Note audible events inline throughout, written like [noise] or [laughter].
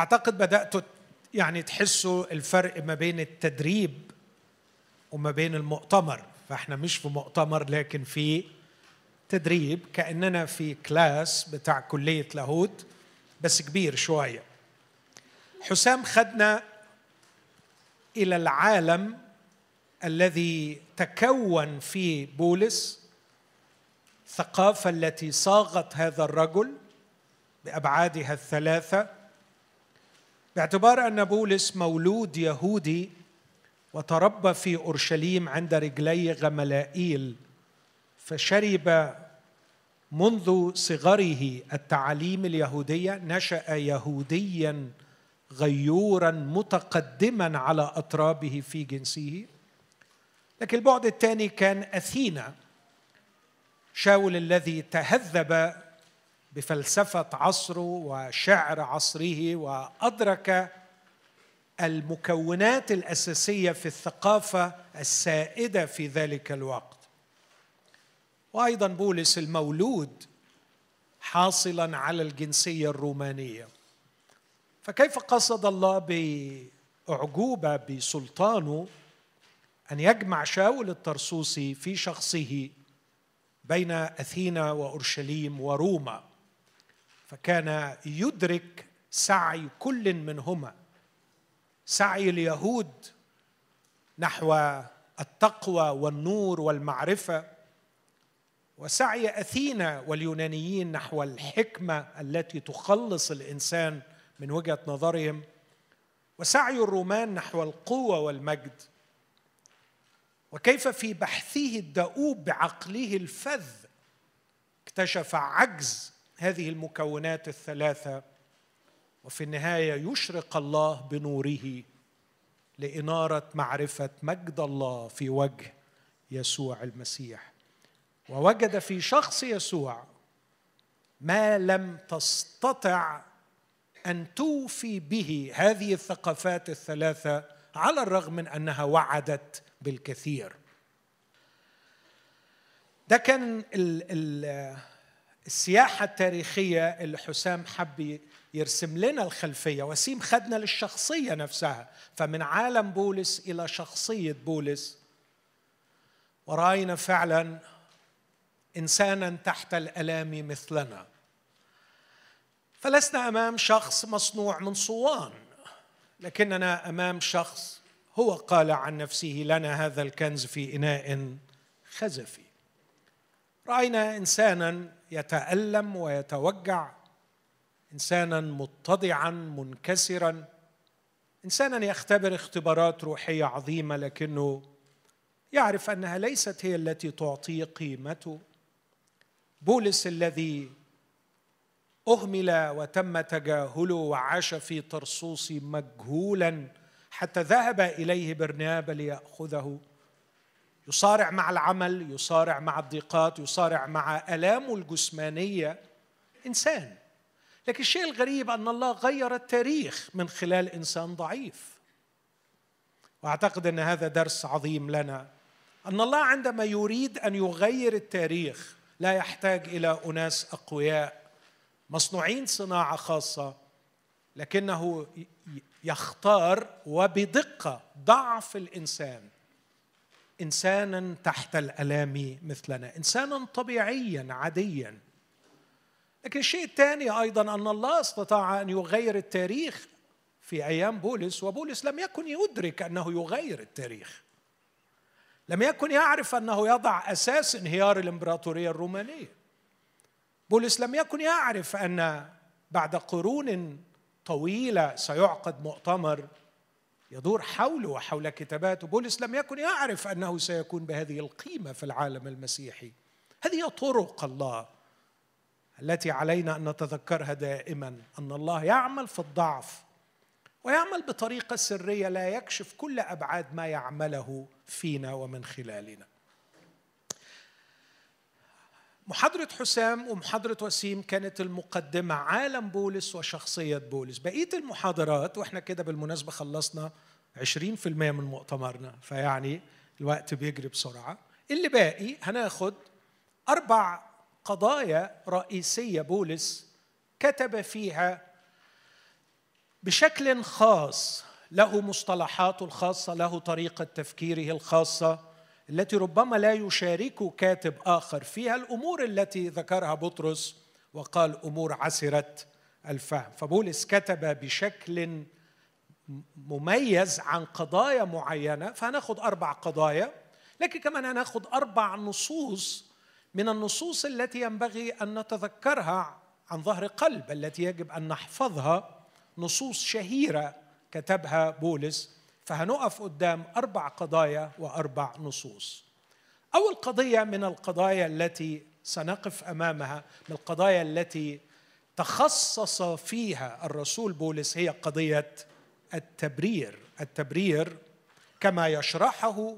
أعتقد بداتوا يعني تحسوا الفرق ما بين التدريب وما بين المؤتمر فإحنا مش في مؤتمر لكن في تدريب كأننا في كلاس بتاع كلية لاهوت بس كبير شوية. حسام خدنا إلى العالم الذي تكون فيه بولس الثقافه التي صاغت هذا الرجل بأبعادها الثلاثة باعتبار أن بولس مولود يهودي وتربى في أورشليم عند رجلي غملائيل فشرب منذ صغره التعاليم اليهودية نشأ يهوديا غيورا متقدما على اطرابه في جنسه. لكن البعد الثاني كان أثينا شاول الذي تهذب بفلسفة عصره وشعر عصره وأدرك المكونات الأساسية في الثقافة السائدة في ذلك الوقت. وأيضا بولس المولود حاصلا على الجنسية الرومانية. فكيف قصد الله باعجوبه بسلطانه أن يجمع شاول الطرسوسي في شخصه بين أثينا وأورشليم وروما؟ فكان يدرك سعي كل منهما. سعي اليهود نحو التقوى والنور والمعرفة وسعي أثينا واليونانيين نحو الحكمة التي تخلص الإنسان من وجهة نظرهم وسعي الرومان نحو القوة والمجد. وكيف في بحثه الدؤوب بعقله الفذ اكتشف عجز هذه المكونات الثلاثة وفي النهاية يشرق الله بنوره لإنارة معرفة مجد الله في وجه يسوع المسيح. ووجد في شخص يسوع ما لم تستطع أن توفي به هذه الثقافات الثلاثة على الرغم من أنها وعدت بالكثير. ده كان السياحة التاريخية اللي حسام حب يرسم لنا الخلفية وسيم خدنا للشخصية نفسها. فمن عالم بولس إلى شخصية بولس وراينا فعلا انسانا تحت الألام مثلنا. فلسنا أمام شخص مصنوع من صوان لكننا أمام شخص هو قال عن نفسه لنا هذا الكنز في إناء خزفي. رأينا انسانا يتألم ويتوجع إنسانا متضعا منكسرا. إنسانا يختبر اختبارات روحية عظيمة لكنه يعرف أنها ليست هي التي تعطيه قيمته. بولس الذي أهمل وتم تجاهله وعاش في طرسوس مجهولا حتى ذهب إليه برنابا لياخذه يصارع مع العمل يصارع مع الضيقات يصارع مع آلامه الجسمانية. إنسان. لكن الشيء الغريب أن الله غير التاريخ من خلال إنسان ضعيف. وأعتقد أن هذا درس عظيم لنا. أن الله عندما يريد أن يغير التاريخ لا يحتاج إلى أناس أقوياء مصنوعين صناعة خاصة لكنه يختار وبدقة ضعف الإنسان. إنسانا تحت الألام مثلنا إنسانا طبيعيا عاديا. لكن الشيء الثاني أيضا أن الله استطاع أن يغير التاريخ في أيام بولس وبولس لم يكن يدرك أنه يغير التاريخ. لم يكن يعرف أنه يضع أساس انهيار الإمبراطورية الرومانية. بولس لم يكن يعرف أن بعد قرون طويلة سيعقد مؤتمر يدور حوله وحول كتاباته. بولس لم يكن يعرف أنه سيكون بهذه القيمة في العالم المسيحي. هذه طرق الله التي علينا أن نتذكرها دائما أن الله يعمل في الضعف ويعمل بطريقة سرية لا يكشف كل أبعاد ما يعمله فينا ومن خلالنا. محاضرة حسام ومحاضرة وسيم كانت المقدمة عالم بولس وشخصية بولس. بقية المحاضرات وإحنا كده بالمناسبة خلصنا 20% من مؤتمرنا فيعني الوقت بيجري بسرعة. اللي باقي هناخد أربع قضايا رئيسية بولس كتب فيها بشكل خاص له مصطلحاته الخاصة له طريقة تفكيره الخاصة التي ربما لا يشارك كاتب آخر فيها الأمور التي ذكرها بطرس وقال أمور عسره الفهم. فبولس كتب بشكل مميز عن قضايا معينة فهناخد أربع قضايا لكن كمان هناخد أربع نصوص من النصوص التي ينبغي أن نتذكرها عن ظهر قلب التي يجب أن نحفظها. نصوص شهيرة كتبها بولس. فهنقف قدام أربع قضايا وأربع نصوص. أول قضية من القضايا التي سنقف أمامها من القضايا التي تخصص فيها الرسول بولس هي قضية التبرير. التبرير كما يشرحه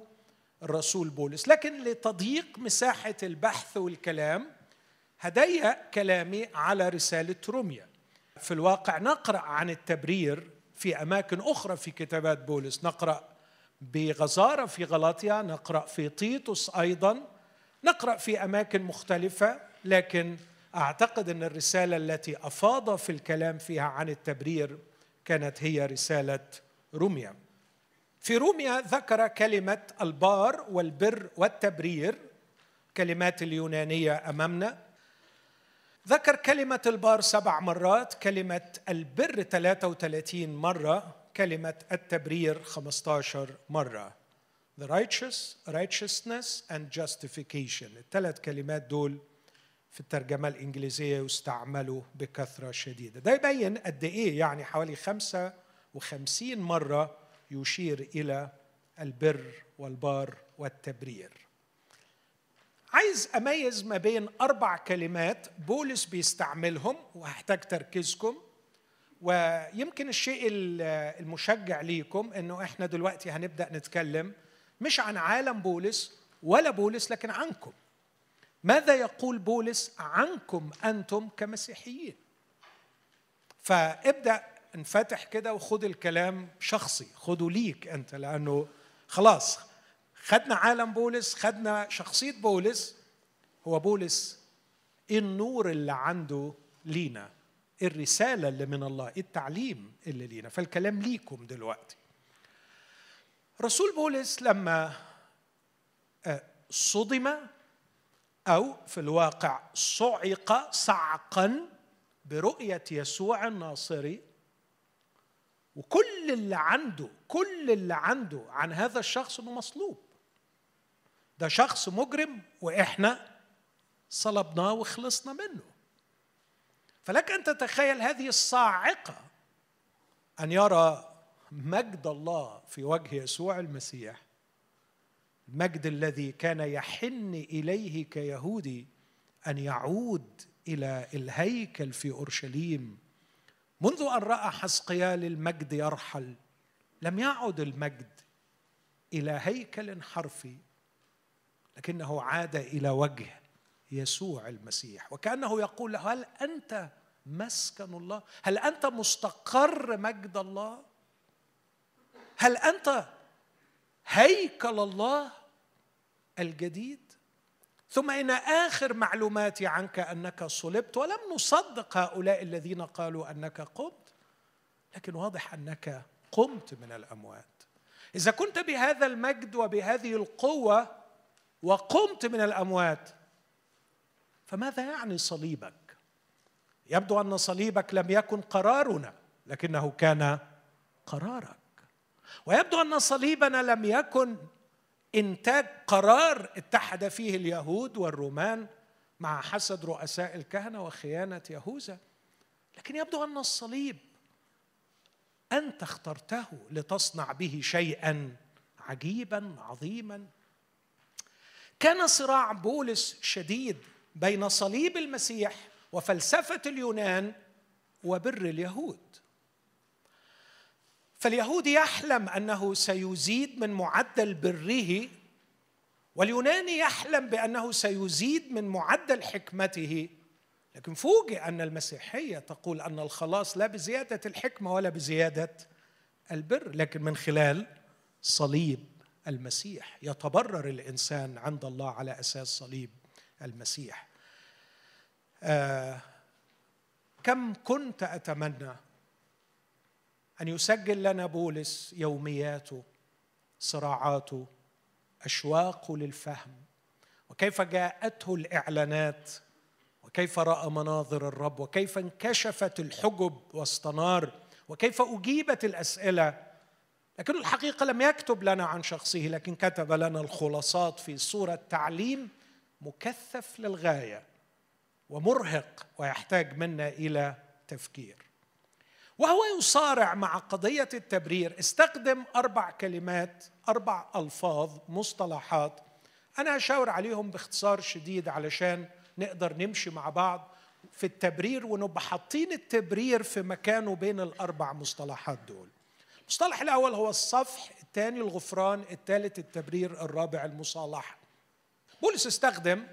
الرسول بولس. لكن لتضييق مساحة البحث والكلام هدي كلامي على رسالة روميا. في الواقع نقرأ عن التبرير في أماكن أخرى في كتابات بولس. نقرأ بغزارة في غلاطيا نقرأ في تيتوس أيضا نقرأ في أماكن مختلفة لكن أعتقد أن الرسالة التي أفاض في الكلام فيها عن التبرير كانت هي رسالة روميا. في روميا ذكر كلمة البار والبر والتبرير كلمات اليونانية أمامنا. ذكر كلمة البار سبع مرات كلمة البر 33 مرة كلمة التبرير 15 مرة. The righteous, righteousness and justification. الثلاث كلمات دول في الترجمة الإنجليزية يستعملوا بكثرة شديدة. ده يبين قد إيه يعني حوالي 55 مرة يشير إلى البر والبار والتبرير. عايز أميز ما بين أربع كلمات بولس بيستعملهم وهحتاج تركيزكم ويمكن الشيء المشجع ليكم إنه إحنا دلوقتي هنبدأ نتكلم مش عن عالم بولس ولا بولس لكن عنكم. ماذا يقول بولس عنكم أنتم كمسيحيين؟ فابدأ انفتح كده وخد الكلام شخصي خده ليك أنت لأنه خلاص خدنا عالم بولس خدنا شخصية بولس. هو بولس إيه النور اللي عنده لينا الرسالة اللي من الله التعليم اللي لينا. فالكلام ليكم دلوقتي. رسول بولس لما آه، صدم أو في الواقع صعق صعقا برؤية يسوع الناصري وكل اللي عنده كل اللي عنده عن هذا الشخص إنه مصلوب. ده شخص مجرم وإحنا صلبناه وخلصنا منه. فلك أن تتخيل هذه الصاعقة أن يرى مجد الله في وجه يسوع المسيح المجد الذي كان يحن إليه كيهودي أن يعود إلى الهيكل في أورشليم منذ أن رأى حسقيال المجد يرحل لم يعد المجد إلى هيكل حرفي. لكنه عاد إلى وجه يسوع المسيح. وكأنه يقول له هل أنت مسكن الله؟ هل أنت مستقر مجد الله؟ هل أنت هيكل الله الجديد؟ ثم إن آخر معلوماتي عنك أنك صلبت ولم نصدق هؤلاء الذين قالوا أنك قمت لكن واضح أنك قمت من الأموات. إذا كنت بهذا المجد وبهذه القوة وقمت من الأموات. فماذا يعني صليبك؟ يبدو أن صليبك لم يكن قرارنا لكنه كان قرارك. ويبدو أن صليبنا لم يكن إنتاج قرار اتحد فيه اليهود والرومان مع حسد رؤساء الكهنة وخيانة يهوذا. لكن يبدو أن الصليب أنت اخترته لتصنع به شيئا عجيبا عظيما. كان صراع بولس شديد بين صليب المسيح وفلسفة اليونان وبر اليهود. فاليهود يحلم أنه سيزيد من معدل بره واليوناني يحلم بأنه سيزيد من معدل حكمته لكن فوجئ أن المسيحية تقول أن الخلاص لا بزيادة الحكمة ولا بزيادة البر لكن من خلال صليب. المسيح. يتبرر الإنسان عند الله على أساس صليب المسيح. آه كم كنت أتمنى أن يسجل لنا بولس يومياته صراعاته أشواقه للفهم وكيف جاءته الإعلانات وكيف رأى مناظر الرب وكيف انكشفت الحجب واستنار وكيف أجيبت الأسئلة لكن الحقيقة لم يكتب لنا عن شخصه لكن كتب لنا الخلاصات في صورة تعليم مكثف للغاية ومرهق ويحتاج منا إلى تفكير. وهو يصارع مع قضية التبرير. استخدم أربع كلمات أربع ألفاظ مصطلحات أنا أشاور عليهم باختصار شديد علشان نقدر نمشي مع بعض في التبرير ونبقى حاطين التبرير في مكانه بين الأربع مصطلحات دول. المصطلح الأول هو الصفح الثاني الغفران الثالث التبرير الرابع المصالحة. بولس استخدم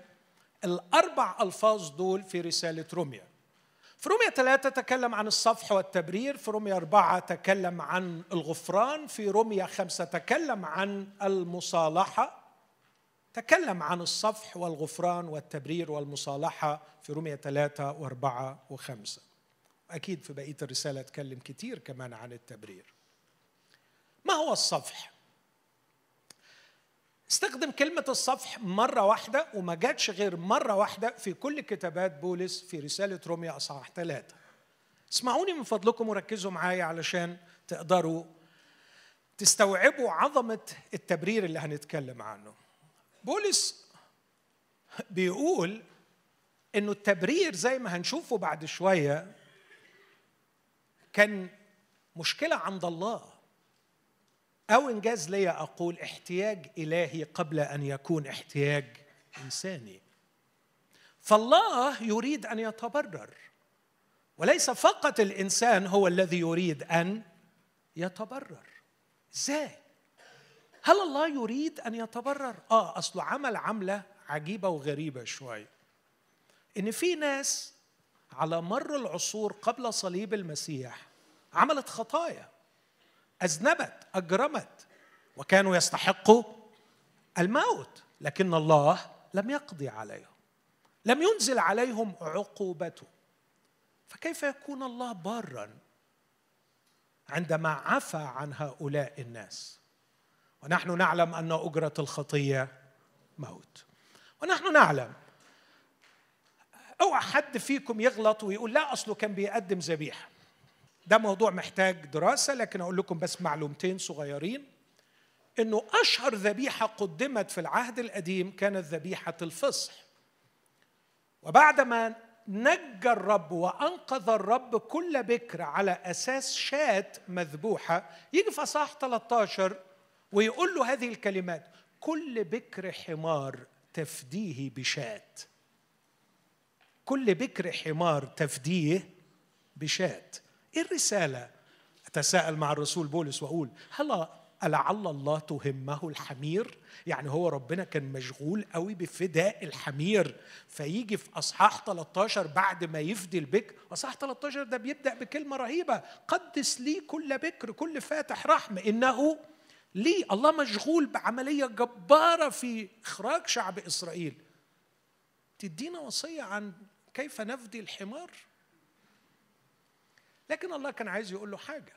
الأربع ألفاظ دول في رسالة روميا. في روميا ثلاثة تكلم عن الصفح والتبرير في روميا أربعة تكلم عن الغفران في روميا خمسة تكلم عن المصالحة. تكلم عن الصفح والغفران والتبرير والمصالحة في روميا ثلاثة وأربعة وخمسة. أكيد في بقية الرسالة تكلم كتير كمان عن التبرير. ما هو الصفح؟ استخدم كلمة الصفح مرة واحدة وما جاتش غير مرة واحدة في كل كتابات بولس في رسالة روميا أصحاح ثلاثة. اسمعوني من فضلكم وركزوا معايا علشان تقدروا تستوعبوا عظمة التبرير اللي هنتكلم عنه. بولس بيقول إنه التبرير زي ما هنشوفه بعد شوية كان مشكلة عند الله. أو إنجاز لي أقول احتياج إلهي قبل أن يكون احتياج إنساني. فالله يريد أن يتبرر وليس فقط الإنسان هو الذي يريد أن يتبرر. إزاي؟ هل الله يريد أن يتبرر؟ آه اصله عمل عملة عجيبة وغريبة شوية إن في ناس على مر العصور قبل صليب المسيح عملت خطايا. أذنبت أجرمت وكانوا يستحقوا الموت لكن الله لم يقضي عليهم لم ينزل عليهم عقوبته. فكيف يكون الله بارا عندما عفى عن هؤلاء الناس؟ ونحن نعلم أن أجرة الخطية موت. ونحن نعلم اوعى حد فيكم يغلط ويقول لا أصله كان بيقدم ذبيحة. ده موضوع محتاج دراسة لكن أقول لكم بس معلومتين صغيرين. إنه أشهر ذبيحة قدمت في العهد القديم كانت ذبيحة الفصح. وبعدما نجى الرب وأنقذ الرب كل بكر على أساس شاة مذبوحة يجي في اصحاح 13 ويقول له هذه الكلمات كل بكر حمار تفديه بشاة. كل بكر حمار تفديه بشاة. إيه الرسالة؟ أتساءل مع الرسول بولس وأقول هل ألعل الله تهمه الحمير؟ يعني هو ربنا كان مشغول قوي بفداء الحمير. فيجي في أصحاح 13 بعد ما يفدي البكر أصحاح 13 ده بيبدأ بكلمة رهيبة قدس لي كل بكر كل فاتح رحمة إنه ليه؟ الله مشغول بعملية جبارة في إخراج شعب إسرائيل. تدينا وصية عن كيف نفدي الحمار؟ لكن الله كان عايز يقول له حاجة.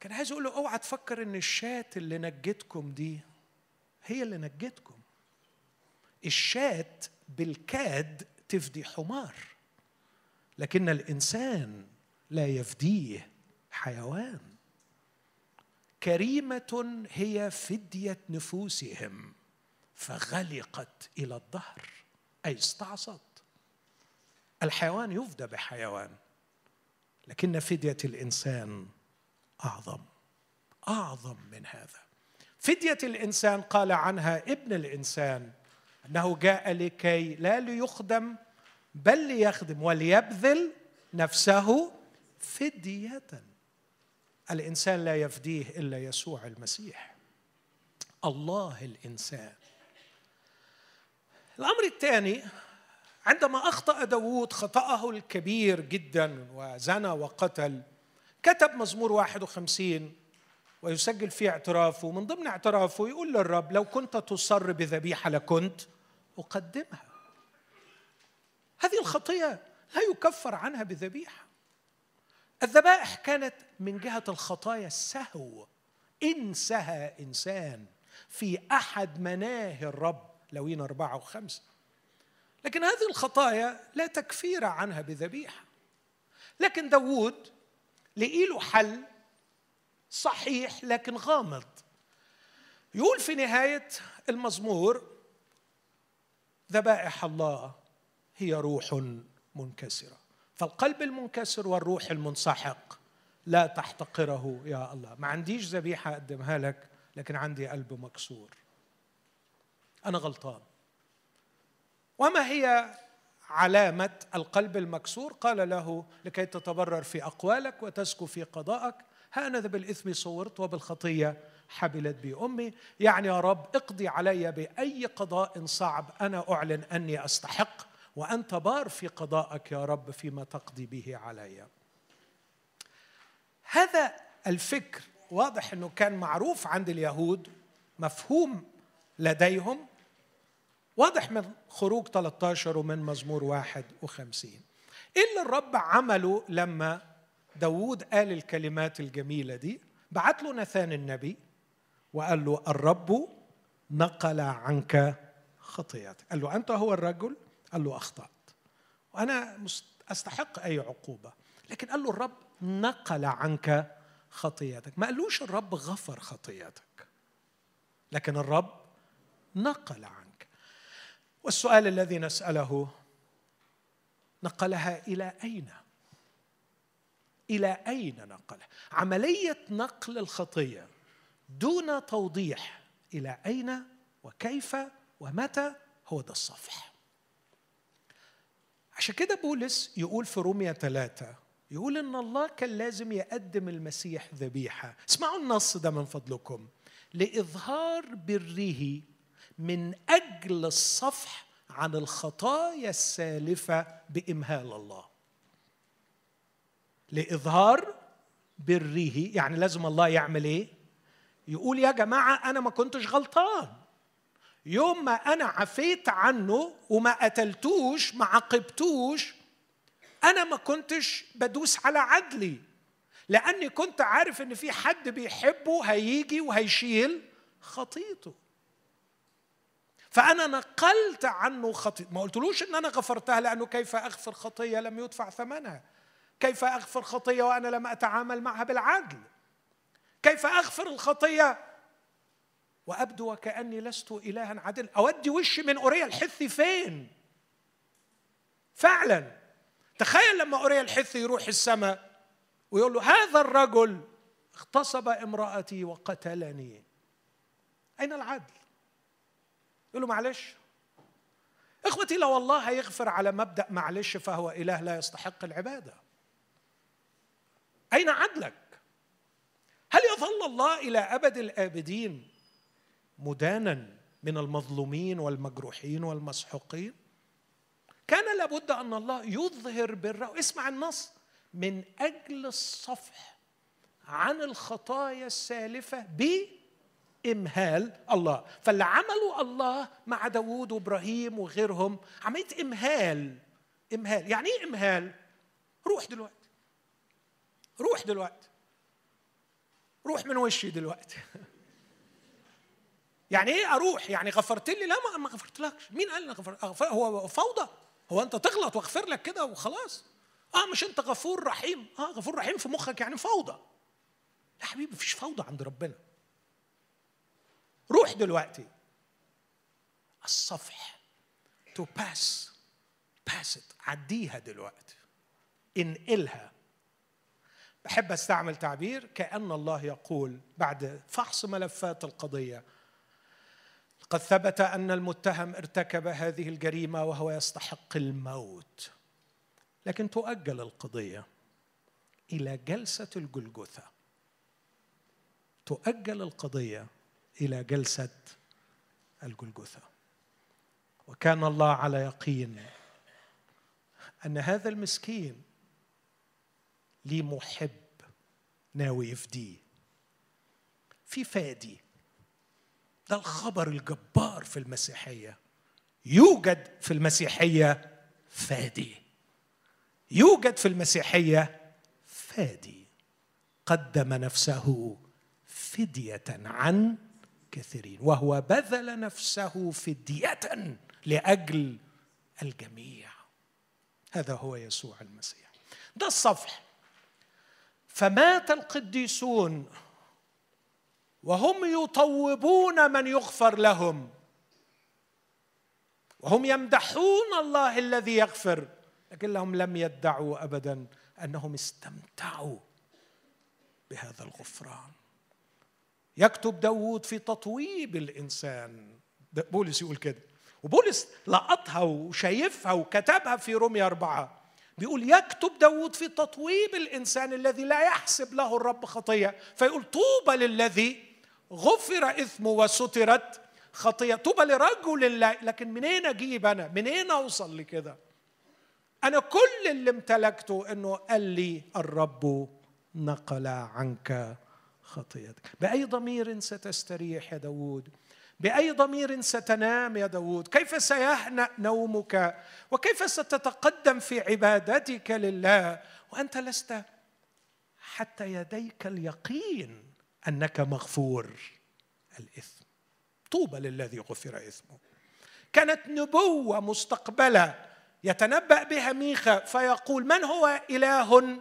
كان عايز يقول له اوعى تفكر ان الشاة اللي نجتكم دي هي اللي نجتكم الشاة بالكاد تفدي حمار لكن الإنسان لا يفديه حيوان. كريمة هي فدية نفوسهم فغلقت إلى الظهر أي استعصت. الحيوان يفدى بحيوان. لكن فدية الإنسان أعظم أعظم من هذا. فدية الإنسان قال عنها ابن الإنسان أنه جاء لكي لا ليخدم بل ليخدم وليبذل نفسه فدية. الإنسان لا يفديه إلا يسوع المسيح. الله الإنسان. الأمر الثاني عندما أخطأ داوود خطأه الكبير جدا وزنى وقتل كتب مزمور 51 ويسجل فيه اعترافه. من ضمن اعترافه يقول للرب لو كنت تصر بذبيحة لكنت أقدمها. هذه الخطيه لا يكفر عنها بذبيحة. الذبائح كانت من جهة الخطايا السهو. إن سهى إنسان في أحد مناهي الرب. لوين أربعة وخمسة. لكن هذه الخطايا لا تكفير عنها بذبيحة. لكن داوود لقي له حل صحيح لكن غامض. يقول في نهاية المزمور ذبائح الله هي روح منكسرة. فالقلب المنكسر والروح المنسحق لا تحتقره يا الله. ما عنديش ذبيحة أقدمها لك لكن عندي قلب مكسور. أنا غلطان. وما هي علامة القلب المكسور؟ قال له لكي تتبرر في أقوالك وتسكو في قضائك هانذا بالإثم صورت وبالخطية حبلت بي أمي. يعني يا رب اقضي علي بأي قضاء صعب أنا أعلن أني أستحق وأنت بار في قضائك يا رب فيما تقضي به علي. هذا الفكر واضح أنه كان معروف عند اليهود مفهوم لديهم. واضح من خروج 13 ومن مزمور 51 إيه اللي الرب عمله لما داوود قال الكلمات الجميلة دي بعت له نثان النبي وقال له الرب نقل عنك خطيئتك. قال له أنت هو الرجل؟ قال له أخطأت. وأنا أستحق أي عقوبة. لكن قال له الرب نقل عنك خطيئتك. ما قالوش الرب غفر خطيئتك. لكن الرب نقل عنك. والسؤال الذي نسأله نقلها إلى أين؟ إلى أين نقلها؟ عملية نقل الخطية دون توضيح إلى أين وكيف ومتى هو ده الصفح عشان كده بولس يقول في رومية ثلاثة يقول إن الله كان لازم يقدم المسيح ذبيحة اسمعوا النص ده من فضلكم لإظهار بره من أجل الصفح عن الخطايا السالفة بإمهال الله. لإظهار بره يعني لازم الله يعمل إيه؟ يقول يا جماعة أنا ما كنتش غلطان. يوم ما أنا عفيت عنه وما قتلتوش ما عاقبتوش أنا ما كنتش بدوس على عدلي. لأني كنت عارف إن في حد بيحبه هيجي وهيشيل خطيته. فأنا نقلت عنه خطيئة ما قلتلوش إن أنا غفرتها لأنه كيف أغفر خطية لم يدفع ثمنها؟ كيف أغفر خطية وأنا لم أتعامل معها بالعدل؟ كيف أغفر الخطية وأبدو وكأني لست إلها عدل أودي وشي من أوريا الحثي فين؟ فعلا. تخيل لما أوريا الحثي يروح السماء ويقول له هذا الرجل اغتصب امرأتي وقتلني. أين العدل؟ يقول له معلش. إخوتي لو الله هيغفر على مبدأ معلش فهو إله لا يستحق العبادة. أين عدلك؟ هل يظل الله إلى أبد الآبدين مدانا من المظلومين والمجروحين والمسحوقين؟ كان لابد أن الله يظهر بره. اسمع النص. من أجل الصفح عن الخطايا السالفة ب إمهال الله. فاللي عمله الله مع داوود وإبراهيم وغيرهم. عملية إمهال. إمهال. يعني إيه إمهال؟ روح دلوقتي. روح دلوقتي. روح من وشي دلوقتي. [laughs] يعني إيه أروح؟ يعني غفرت لي؟ لا ما غفرتلكش. مين قال أنا غفر؟ هو فوضى. هو أنت تغلط واغفر لك كده وخلاص. آه مش أنت غفور رحيم. آه غفور رحيم في مخك يعني فوضى. يا حبيبي مفيش فوضى عند ربنا. روح دلوقتي. الصفح to pass pass عديها دلوقتي. انقلها. بحب أستعمل تعبير كأن الله يقول بعد فحص ملفات القضية. قد ثبت أن المتهم ارتكب هذه الجريمة وهو يستحق الموت. لكن تؤجل القضية إلى جلسة الجلجثة. تؤجل القضية إلى جلسة الجلجثة. وكان الله على يقين أن هذا المسكين لي محب ناوي يفديه. في فادي ده الخبر الجبار في المسيحية. يوجد في المسيحية فادي. يوجد في المسيحية فادي. قدم نفسه فدية عن كثيرين وهو بذل نفسه فدية لأجل الجميع. هذا هو يسوع المسيح. ده الصفح. فمات القديسون وهم يطوبون من يغفر لهم. وهم يمدحون الله الذي يغفر لكنهم لم يدعوا ابدا أنهم استمتعوا بهذا الغفران. يكتب داود في تطويب الإنسان. بولس يقول كده. وبولس لقطها وشايفها وكتبها في رومية أربعة. بيقول يكتب داود في تطويب الإنسان الذي لا يحسب له الرب خطية. فيقول طوبى للذي غفر إثمه وسترت خطية. طوبى لرجل لا لكن منين أجيب أنا؟ منين أوصل لكده؟ أنا كل اللي امتلكته أنه قال لي الرب نقل عنك خطيتك بأي ضمير ستستريح يا داود بأي ضمير ستنام يا داود كيف سيهنأ نومك؟ وكيف ستتقدم في عبادتك لله؟ وأنت لست حتى يديك اليقين أنك مغفور. الإثم. طوبى للذي غفر إثمه. كانت نبوة مستقبلة يتنبأ بها ميخا فيقول من هو إله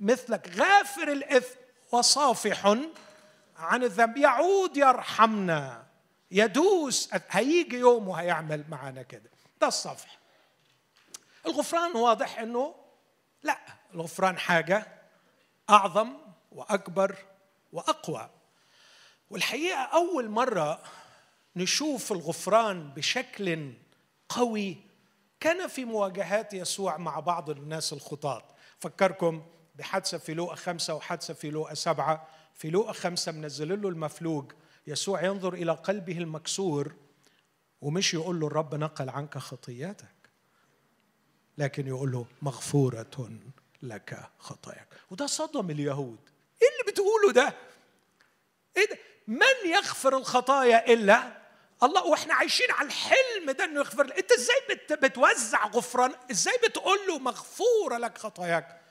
مثلك؟ غافر الإثم. وصافح عن الذنب. يعود يرحمنا. يدوس. هيجي يوم وهيعمل معانا كده. ده الصفح. الغفران واضح إنه لا. الغفران حاجة أعظم وأكبر وأقوى. والحقيقة أول مرة نشوف الغفران بشكل قوي كان في مواجهات يسوع مع بعض الناس الخطاة. فكركم بحادثة في لوقا خمسة وحادثة في لوقا سبعة. في لوقا خمسة منزل له المفلوج. يسوع ينظر إلى قلبه المكسور ومش يقول له الرب نقل عنك خطياتك لكن يقول له مغفورة لك خطاياك. وده صدم اليهود. إيه اللي بتقوله ده؟ إيه ده؟ من يغفر الخطايا إلا الله؟ وإحنا عايشين على الحلم ده إنه يغفر. أنت إزاي بت بتوزع غفران؟ إزاي بتقول له مغفورة لك خطاياك؟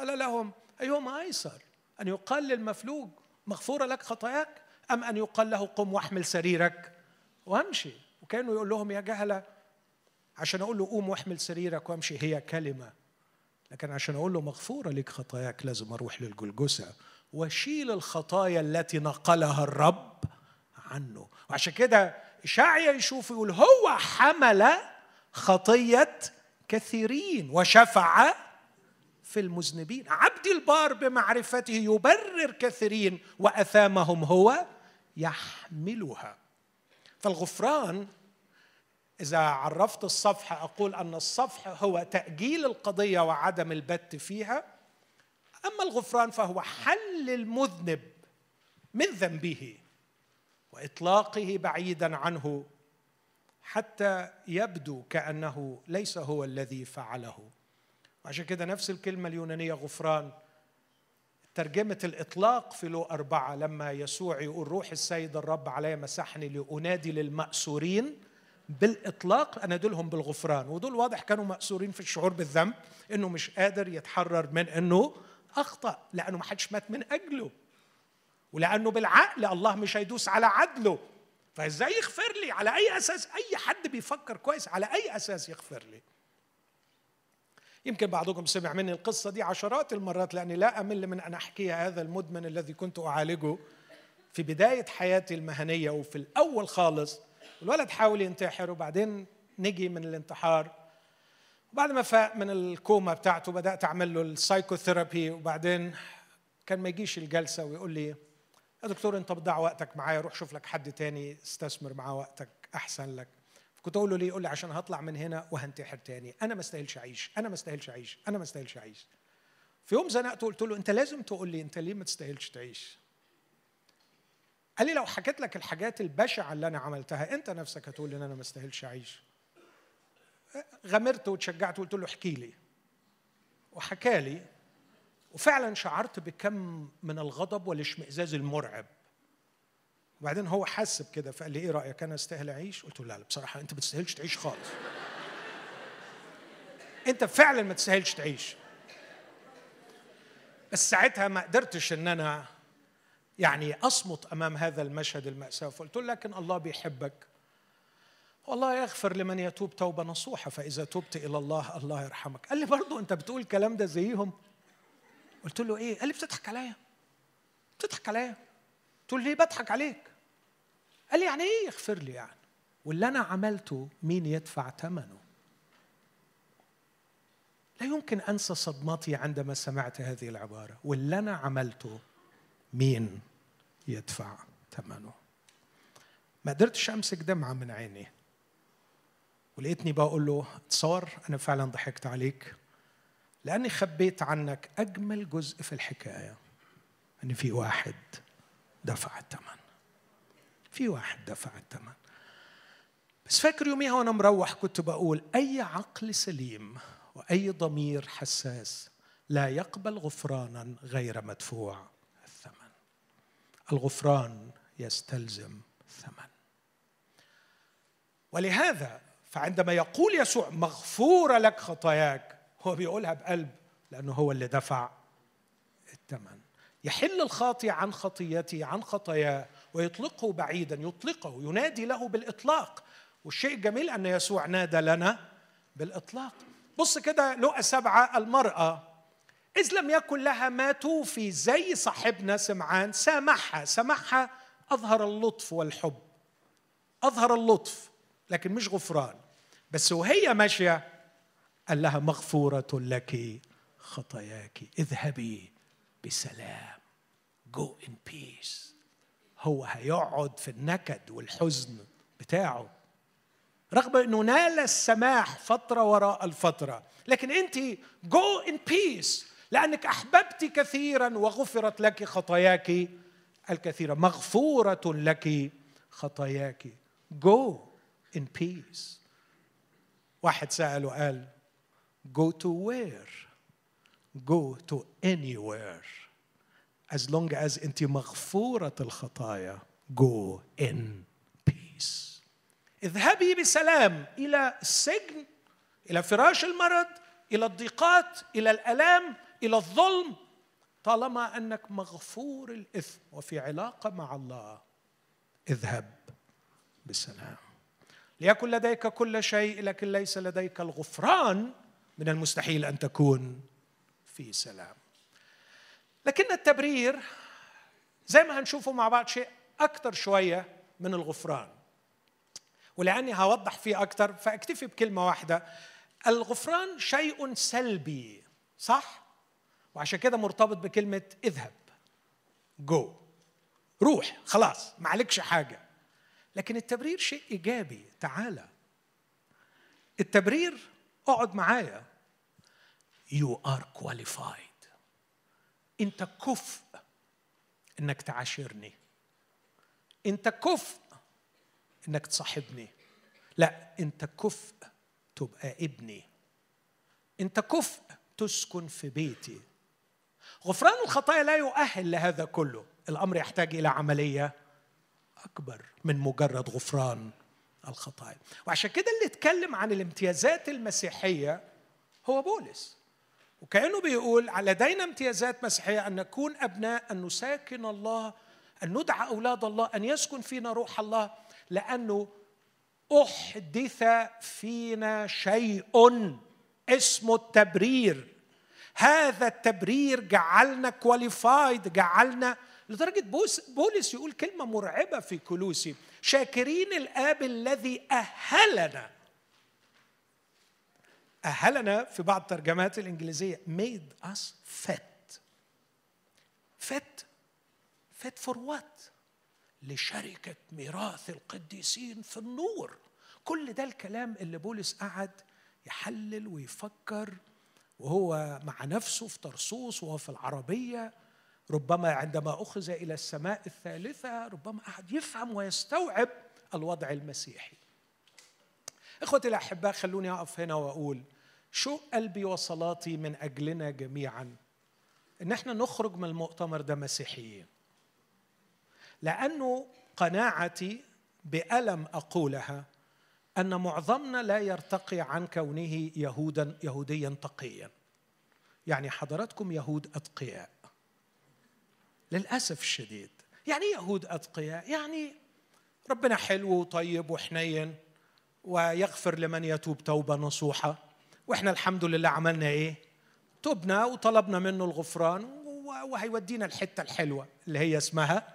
قال لهم أيهما أيسر؟ أن يقال للمفلوج مغفورة لك خطاياك أم أن يقال له قم واحمل سريرك؟ وامشي. وكانوا يقول لهم يا جهلة عشان أقول له قوم واحمل سريرك وامشي هي كلمة. لكن عشان أقول له مغفورة لك خطاياك لازم أروح للجلجسة وأشيل الخطايا التي نقلها الرب عنه. وعشان كده إشعيا يشوف يقول هو حمل خطية كثيرين وشفع في المذنبين. عبدي البار بمعرفته يبرر كثيرين وأثامهم هو يحملها. فالغفران إذا عرفت الصفحة أقول أن الصفح هو تأجيل القضية وعدم البت فيها. أما الغفران فهو حل المذنب من ذنبه وإطلاقه بعيدا عنه حتى يبدو كأنه ليس هو الذي فعله. وعشان كده نفس الكلمة اليونانية غفران. ترجمة الإطلاق في لو أربعة لما يسوع يقول روح السيد الرب علي مسحني لأنادي للمأسورين بالإطلاق أنادلهم بالغفران. ودول واضح كانوا مأسورين في الشعور بالذنب إنه مش قادر يتحرر من إنه أخطأ لأنه ما حدش مات من أجله. ولأنه بالعقل الله مش هيدوس على عدله. فإزاي يغفر لي؟ على أي أساس؟ أي حد بيفكر كويس على أي أساس يغفر لي؟ يمكن بعضكم سمع مني القصة دي عشرات المرات لأني لا أمل من أن أحكيها هذا المدمن الذي كنت أعالجه في بداية حياتي المهنية وفي الأول خالص. الولد حاول ينتحر وبعدين نجي من الانتحار. وبعد ما فاق من الكوما بتاعته بدأت أعمل له ال psychotherapy وبعدين كان ما يجيش الجلسة ويقول لي يا دكتور أنت بتضيع وقتك معايا روح شوف لك حد تاني استثمر معاه وقتك أحسن لك. كنت أقول له ليه؟ يقول لي عشان هطلع من هنا وهنتحر تاني. أنا ما استاهلش أعيش. أنا ما استاهلش أعيش. أنا ما استاهلش أعيش. في يوم زنقته قلت له أنت لازم تقول لي أنت ليه ما تستاهلش تعيش؟ قال لي لو حكيت لك الحاجات البشعة اللي أنا عملتها أنت نفسك هتقول لي إن أنا ما استاهلش أعيش. غمرت وتشجعت وقلت له احكي لي. وحكى لي. وفعلا شعرت بكم من الغضب والاشمئزاز المرعب. وبعدين هو حس بكده فقال لي إيه رأيك أنا أستاهل أعيش؟ قلت له لا لا بصراحة أنت ما تستاهلش تعيش خالص. أنت فعلا ما تستاهلش تعيش. بس ساعتها ما قدرتش إن أنا يعني أصمت أمام هذا المشهد المأساة. فقلت له لكن الله بيحبك. والله يغفر لمن يتوب توبة نصوحة فإذا تبت إلى الله الله يرحمك. قال لي برضو أنت بتقول الكلام ده زيهم. قلت له إيه؟ قال لي بتضحك عليا. بتضحك عليا. قلت له ليه بضحك عليك؟ قال لي يعني إيه يغفر لي يعني؟ واللي أنا عملته مين يدفع ثمنه? لا يمكن أنسى صدمتي عندما سمعت هذه العبارة. واللي أنا عملته مين يدفع ثمنه؟ ما قدرتش أمسك دمعة من عيني. ولقيتني بقول له تصور أنا فعلا ضحكت عليك. لأني خبيت عنك أجمل جزء في الحكاية إن في واحد دفع الثمن. في واحد دفع الثمن. بس فاكر يوميها وأنا مروح كنت بقول أي عقل سليم وأي ضمير حساس لا يقبل غفرانا غير مدفوع الثمن. الغفران يستلزم ثمن. ولهذا فعندما يقول يسوع مغفورة لك خطاياك هو بيقولها بقلب لأنه هو اللي دفع الثمن. يحل الخاطئ عن خطيته عن خطاياه ويطلقه بعيدا يطلقه ينادي له بالإطلاق. والشيء الجميل أن يسوع نادى لنا بالإطلاق. بص كده لقى سبعة المرأة إذ لم يكن لها ما توفي زي صاحبنا سمعان سامحها سامحها أظهر اللطف والحب. أظهر اللطف لكن مش غفران. بس وهي ماشية قال لها مغفورة لك خطاياك اذهبي بسلام. go in peace هو هيقعد في النكد والحزن بتاعه. رغم إنه نال السماح فترة وراء الفترة لكن أنت go in peace لأنك أحببت كثيرا وغفرت لك خطاياك الكثيرة. مغفورة لك خطاياك. جو in peace. واحد سأل وقال go to where? Go to anywhere. As long as انت مغفورة الخطايا go in peace. اذهبي بسلام إلى السجن إلى فراش المرض إلى الضيقات إلى الآلام إلى الظلم طالما أنك مغفور الإثم وفي علاقة مع الله. اذهب بسلام. ليكن لديك كل شيء لكن ليس لديك الغفران من المستحيل أن تكون في سلام. لكن التبرير زي ما هنشوفه مع بعض شيء أكثر شوية من الغفران. ولأني هوضح فيه أكثر فاكتفي بكلمة واحدة. الغفران شيء سلبي صح؟ وعشان كده مرتبط بكلمة اذهب جو روح خلاص ما عليكش حاجة. لكن التبرير شيء إيجابي تعالى. التبرير اقعد معايا. you are qualified انت كفء انك تعاشرني. انت كفء انك تصاحبني. لا انت كفء تبقى ابني. انت كفء تسكن في بيتي. غفران الخطايا لا يؤهل لهذا كله. الأمر يحتاج إلى عملية أكبر من مجرد غفران الخطايا. وعشان كده اللي اتكلم عن الامتيازات المسيحية هو بولس. وكأنه بيقول لدينا امتيازات مسيحية أن نكون أبناء أن نساكن الله أن ندعى أولاد الله أن يسكن فينا روح الله لأنه أحدث فينا شيء اسمه التبرير. هذا التبرير جعلنا كواليفايد جعلنا لدرجة بولس يقول كلمة مرعبة في كلوسي شاكرين الآب الذي أهلنا. أهلنا في بعض الترجمات الإنجليزية made us fit fit fit for what? لشركة ميراث القديسين في النور. كل ده الكلام اللي بولس قعد يحلل ويفكر وهو مع نفسه في طرسوس وهو في العربية. ربما عندما أخذ إلى السماء الثالثة ربما أحد يفهم ويستوعب الوضع المسيحي. إخوتي الأحباء خلوني أقف هنا وأقول شو قلبي وصلاتي من أجلنا جميعا؟ إن إحنا نخرج من المؤتمر ده مسيحيين. لأنه قناعتي بألم أقولها أن معظمنا لا يرتقي عن كونه يهودا يهوديا تقيا. يعني حضراتكم يهود أتقياء. للأسف الشديد. يعني يهود أتقياء؟ يعني ربنا حلو وطيب وحنين. ويغفر لمن يتوب توبة نصوحة. وإحنا الحمد لله عملنا إيه؟ تبنا وطلبنا منه الغفران وهيودينا الحتة الحلوة اللي هي اسمها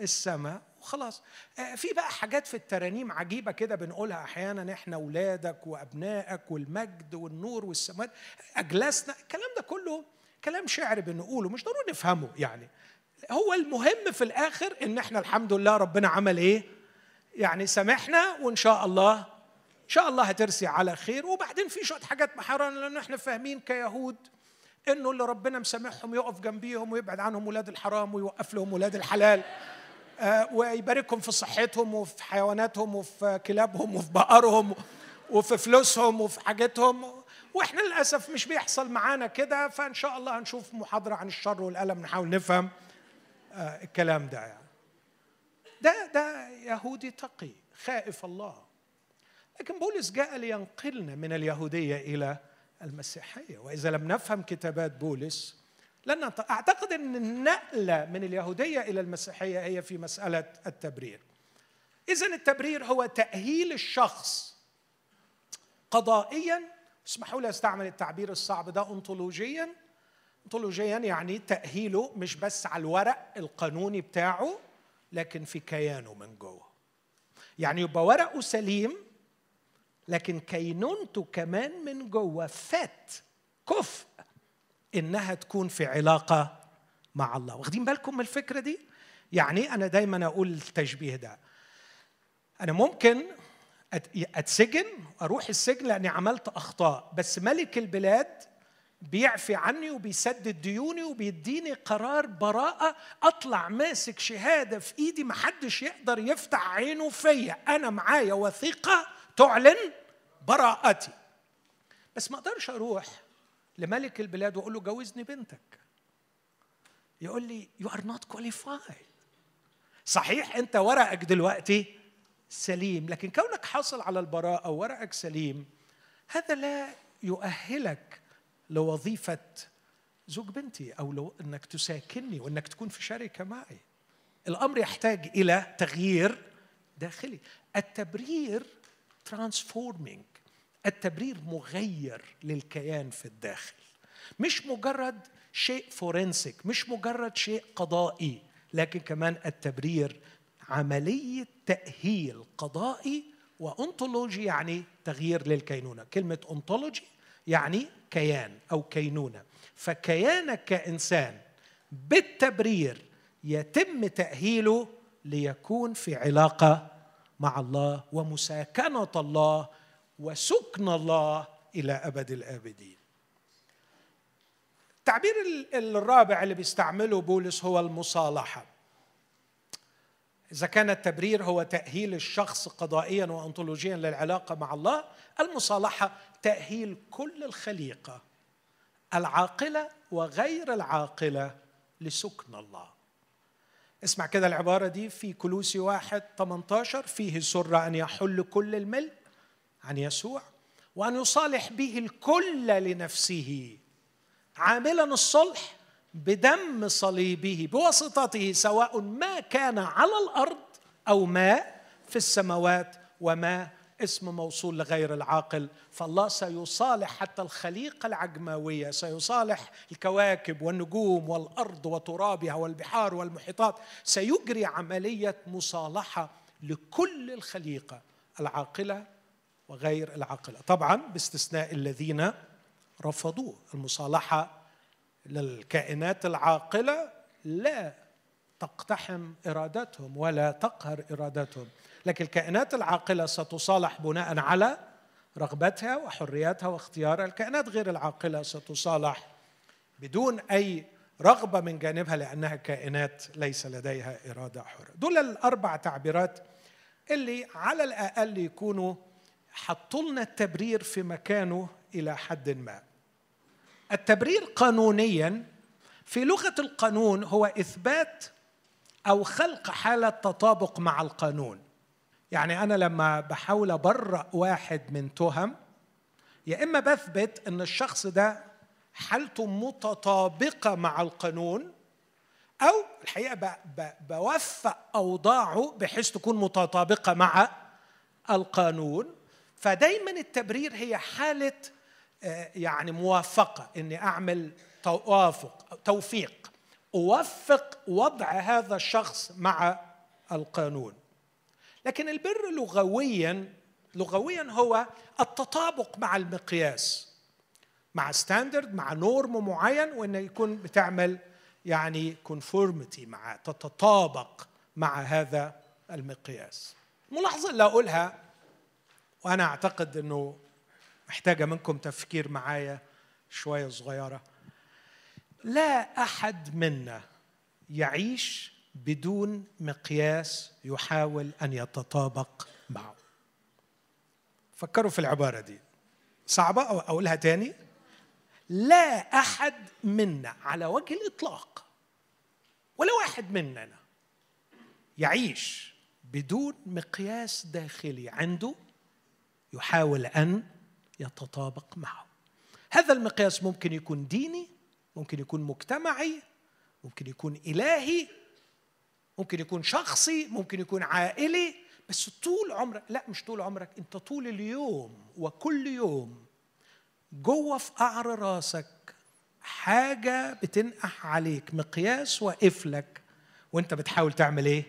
السماء وخلاص. آه، في بقى حاجات في الترانيم عجيبة كده بنقولها أحيانا إحنا اولادك وأبنائك والمجد والنور والسماء اجلسنا الكلام ده كله كلام شعر بنقوله مش ضروري نفهمه يعني. هو المهم في الآخر إن إحنا الحمد لله ربنا عمل إيه؟ يعني سامحنا وإن شاء الله إن شاء الله هترسي على خير. وبعدين في شوية حاجات محرمة لأن إحنا فاهمين كيهود إنه اللي ربنا مسامحهم يقف جنبيهم ويبعد عنهم ولاد الحرام ويوقف لهم ولاد الحلال آه، ويباركهم في صحتهم وفي حيواناتهم وفي كلابهم وفي بقرهم وفي فلوسهم وفي حاجتهم وإحنا للأسف مش بيحصل معانا كده فإن شاء الله هنشوف محاضرة عن الشر والألم نحاول نفهم آه، الكلام ده يعني. ده ده يهودي تقي خائف الله. لكن بولس جاء لينقلنا من اليهودية إلى المسيحية. وإذا لم نفهم كتابات بولس لن أعتقد إن النقلة من اليهودية إلى المسيحية هي في مسألة التبرير. اذا التبرير هو تأهيل الشخص قضائيا. اسمحوا لي أستعمل التعبير الصعب ده انطولوجيا انطولوجيا يعني تأهيله مش بس على الورق القانوني بتاعه لكن في كيانه من جوه. يعني يبقى ورقه سليم لكن كينونته كمان من جوه فات كفء إنها تكون في علاقة مع الله. واخدين بالكم من الفكرة دي؟ يعني أنا دايما أقول التشبيه ده. أنا ممكن أتسجن أروح السجن لأني عملت أخطاء بس ملك البلاد بيعفي عني وبيسدد ديوني وبيديني قرار براءة أطلع ماسك شهادة في إيدي محدش يقدر يفتح عينه فيا. أنا معايا وثيقة تعلن براءتي. بس ما أقدرش أروح لملك البلاد وأقول له جوزني بنتك. يقول لي you are not qualified صحيح أنت ورقك دلوقتي سليم لكن كونك حاصل على البراءة وورقك سليم هذا لا يؤهلك لوظيفة زوج بنتي أو لو إنك تساكنني وإنك تكون في شركة معي. الأمر يحتاج إلى تغيير داخلي. التبرير transforming التبرير مغير للكيان في الداخل. مش مجرد شيء forensic مش مجرد شيء قضائي لكن كمان التبرير عملية تأهيل قضائي وأنطولوجي يعني تغيير للكينونة. كلمة أنطولوجي يعني كيان أو كينونة. فكيانك كإنسان بالتبرير يتم تأهيله ليكون في علاقة مع الله ومساكنة الله وسكن الله إلى أبد الآبدين. التعبير الرابع اللي بيستعمله بولس هو المصالحة. إذا كان التبرير هو تأهيل الشخص قضائيا وانطولوجيا للعلاقة مع الله المصالحة تأهيل كل الخليقة العاقلة وغير العاقلة لسكن الله. اسمع كده العبارة دي في كلوسي واحد 18 فيه سر أن يحل كل الملء عن يسوع وأن يصالح به الكل لنفسه. عاملا الصلح بدم صليبه بواسطته سواء ما كان على الأرض أو ما في السماوات وما اسم موصول لغير العاقل. فالله سيصالح حتى الخليقة العجماوية سيصالح الكواكب والنجوم والأرض وترابها والبحار والمحيطات. سيجري عملية مصالحة لكل الخليقة العاقلة وغير العاقلة. طبعا باستثناء الذين رفضوه المصالحة للكائنات العاقلة لا تقتحم إرادتهم ولا تقهر إرادتهم. لكن الكائنات العاقلة ستصالح بناء على رغبتها وحرياتها واختيارها الكائنات. غير العاقلة ستصالح بدون أي رغبة من جانبها لأنها كائنات ليس لديها إرادة حرة. دول الأربع تعبيرات اللي على الأقل يكونوا حطوا لنا التبرير في مكانه إلى حد ما. التبرير قانونيا في لغة القانون هو إثبات أو خلق حالة تطابق مع القانون. يعني أنا لما بحاول أبرأ واحد من تهم يا إما بثبت إن الشخص ده حالته متطابقة مع القانون أو الحقيقة بوفق أوضاعه بحيث تكون متطابقة مع القانون. فدايما التبرير هي حالة يعني موافقة إني أعمل توافق توفيق. أوفق وضع هذا الشخص مع القانون. لكن البر لغويا لغويا هو التطابق مع المقياس. مع standard مع norm معين وانه يكون بتعمل يعني conformity مع تتطابق مع هذا المقياس. الملاحظه اللي أقولها وأنا أعتقد إنه محتاجة منكم تفكير معايا شوية صغيرة. لا أحد منا يعيش بدون مقياس يحاول أن يتطابق معه. فكروا في العبارة دي. صعبة أو أقولها تاني؟ لا أحد منا على وجه الإطلاق ولا واحد مننا يعيش بدون مقياس داخلي عنده يحاول أن يتطابق معه. هذا المقياس ممكن يكون ديني ممكن يكون مجتمعي ممكن يكون إلهي ممكن يكون شخصي ممكن يكون عائلي بس طول عمرك لا مش طول عمرك انت طول اليوم وكل يوم جوه في قعر راسك حاجة بتنقح عليك مقياس واقف لك وانت بتحاول تعمل إيه؟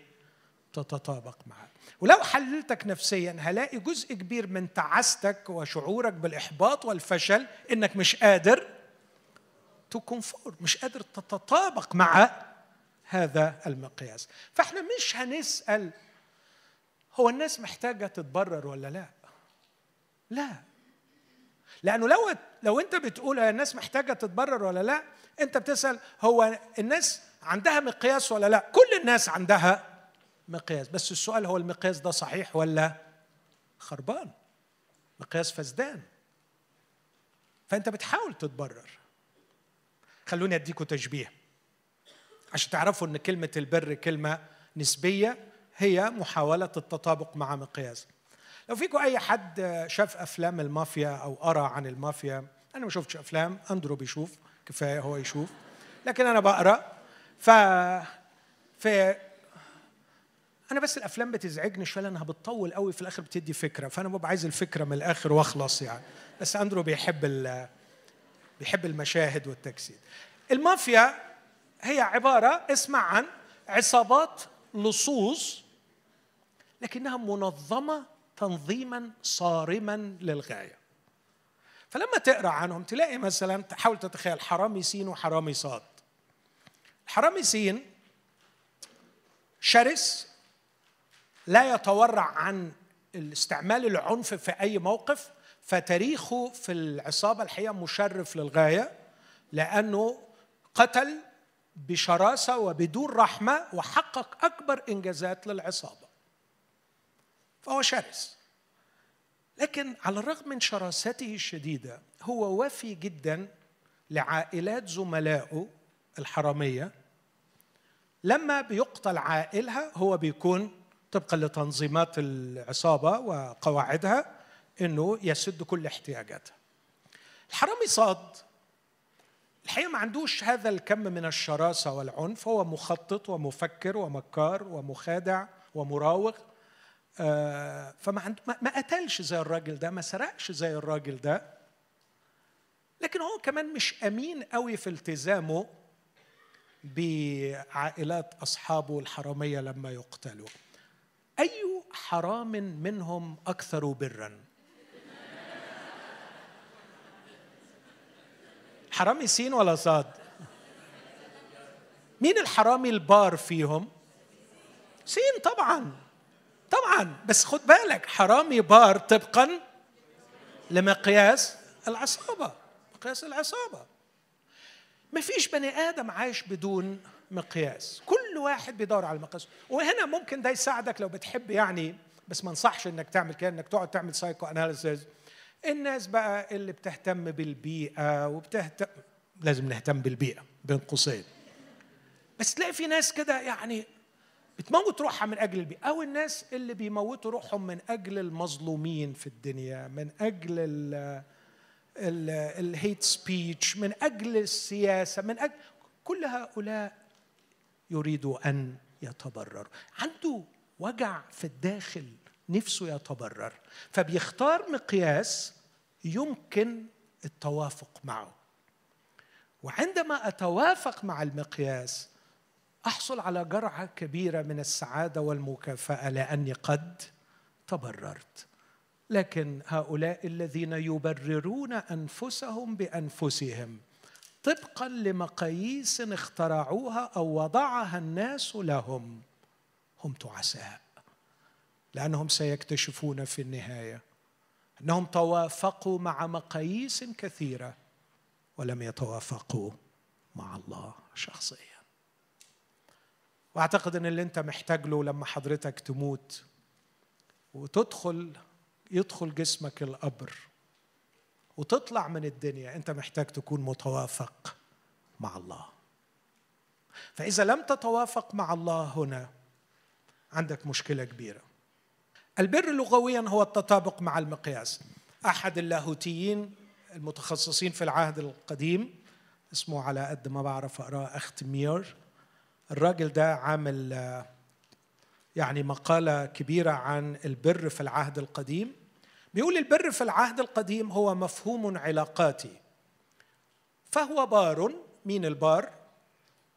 تتطابق معاه ولو حللتك نفسيا هلاقي جزء كبير من تعاستك وشعورك بالإحباط والفشل إنك مش قادر تو كونفور مش قادر تتطابق مع هذا المقياس. فإحنا مش هنسأل هو الناس محتاجة تتبرر ولا لا؟ لا. لأنه لو لو أنت بتقول الناس محتاجة تتبرر ولا لا أنت بتسأل هو الناس عندها مقياس ولا لا؟ كل الناس عندها مقياس. بس السؤال هو المقياس ده صحيح ولا خربان؟ مقياس فسدان. فأنت بتحاول تتبرر. خلوني اديكم تشبيه. عشان تعرفوا إن كلمة البر كلمة نسبية هي محاولة التطابق مع مقياس. لو فيكم أي حد شاف أفلام المافيا أو قرأ عن المافيا أنا ما شفتش أفلام أندرو بيشوف كفاية هو يشوف. لكن أنا بقرأ ف في أنا بس الأفلام بتزعجني شوية لأنها بتطول قوي في الآخر بتدي فكرة فأنا ببقى عايز الفكرة من الآخر وأخلص يعني. بس أندرو بيحب بيحب المشاهد والتجسيد. المافيا هي عبارة اسمع عن عصابات لصوص لكنها منظمة تنظيما صارما للغاية. فلما تقرأ عنهم تلاقي مثلا تحاول تتخيل حرامي سين وحرامي صاد. حرامي سين شرس لا يتورع عن استعمال العنف في أي موقف فتاريخه في العصابة الحقيقة مشرف للغاية لأنه قتل بشراسة وبدون رحمة وحقق أكبر إنجازات للعصابة. فهو شرس. لكن على الرغم من شراسته الشديدة هو وفي جدا لعائلات زملائه الحرامية. لما بيقتل عائلها هو بيكون طبقا لتنظيمات العصابة وقواعدها إنه يسد كل احتياجاتها. الحرامي صاد. الحقيقة ما عندوش هذا الكم من الشراسة والعنف. هو مخطط ومفكر ومكار ومخادع ومراوغ. آه، فما عنده ما قتلش زي الراجل ده ما سرقش زي الراجل ده. لكن هو كمان مش أمين قوي في التزامه بعائلات أصحابه الحرامية لما يقتلوا أي حرام منهم أكثر برا؟ حرامي سين ولا صاد؟ مين الحرامي البار فيهم؟ سين طبعا طبعا. بس خد بالك حرامي بار طبقا لمقياس العصابة مقياس العصابة. ما فيش بني آدم عايش بدون مقياس. كل واحد بيدور على المقياس. وهنا ممكن ده يساعدك لو بتحب يعني بس ما انصحش إنك تعمل كده إنك تقعد تعمل psychoanalysis الناس بقى اللي بتهتم بالبيئة وبتهتم لازم نهتم بالبيئة بين قوسين. بس تلاقي في ناس كده يعني بتموت روحها من أجل البيئة. أو الناس اللي بيموتوا روحهم من أجل المظلومين في الدنيا من أجل ال hate speech من أجل السياسة من أجل كل هؤلاء يريد أن يتبرر. عنده وجع في الداخل نفسه يتبرر. فبيختار مقياس يمكن التوافق معه. وعندما أتوافق مع المقياس أحصل على جرعة كبيرة من السعادة والمكافأة لأني قد تبررت. لكن هؤلاء الذين يبررون أنفسهم بأنفسهم طبقا لمقاييس اخترعوها أو وضعها الناس لهم. هم تعساء لأنهم سيكتشفون في النهاية أنهم توافقوا مع مقاييس كثيرة ولم يتوافقوا مع الله شخصيا. وأعتقد إن اللي أنت محتاج له لما حضرتك تموت وتدخل يدخل جسمك القبر وتطلع من الدنيا أنت محتاج تكون متوافق مع الله. فإذا لم تتوافق مع الله هنا عندك مشكلة كبيرة. البر لغويا هو التطابق مع المقياس. أحد اللاهوتيين المتخصصين في العهد القديم اسمه على قد ما بعرف أقرأه أخت مير. الراجل ده عامل يعني مقالة كبيرة عن البر في العهد القديم. بيقول البر في العهد القديم هو مفهوم علاقاتي. فهو بار مين البار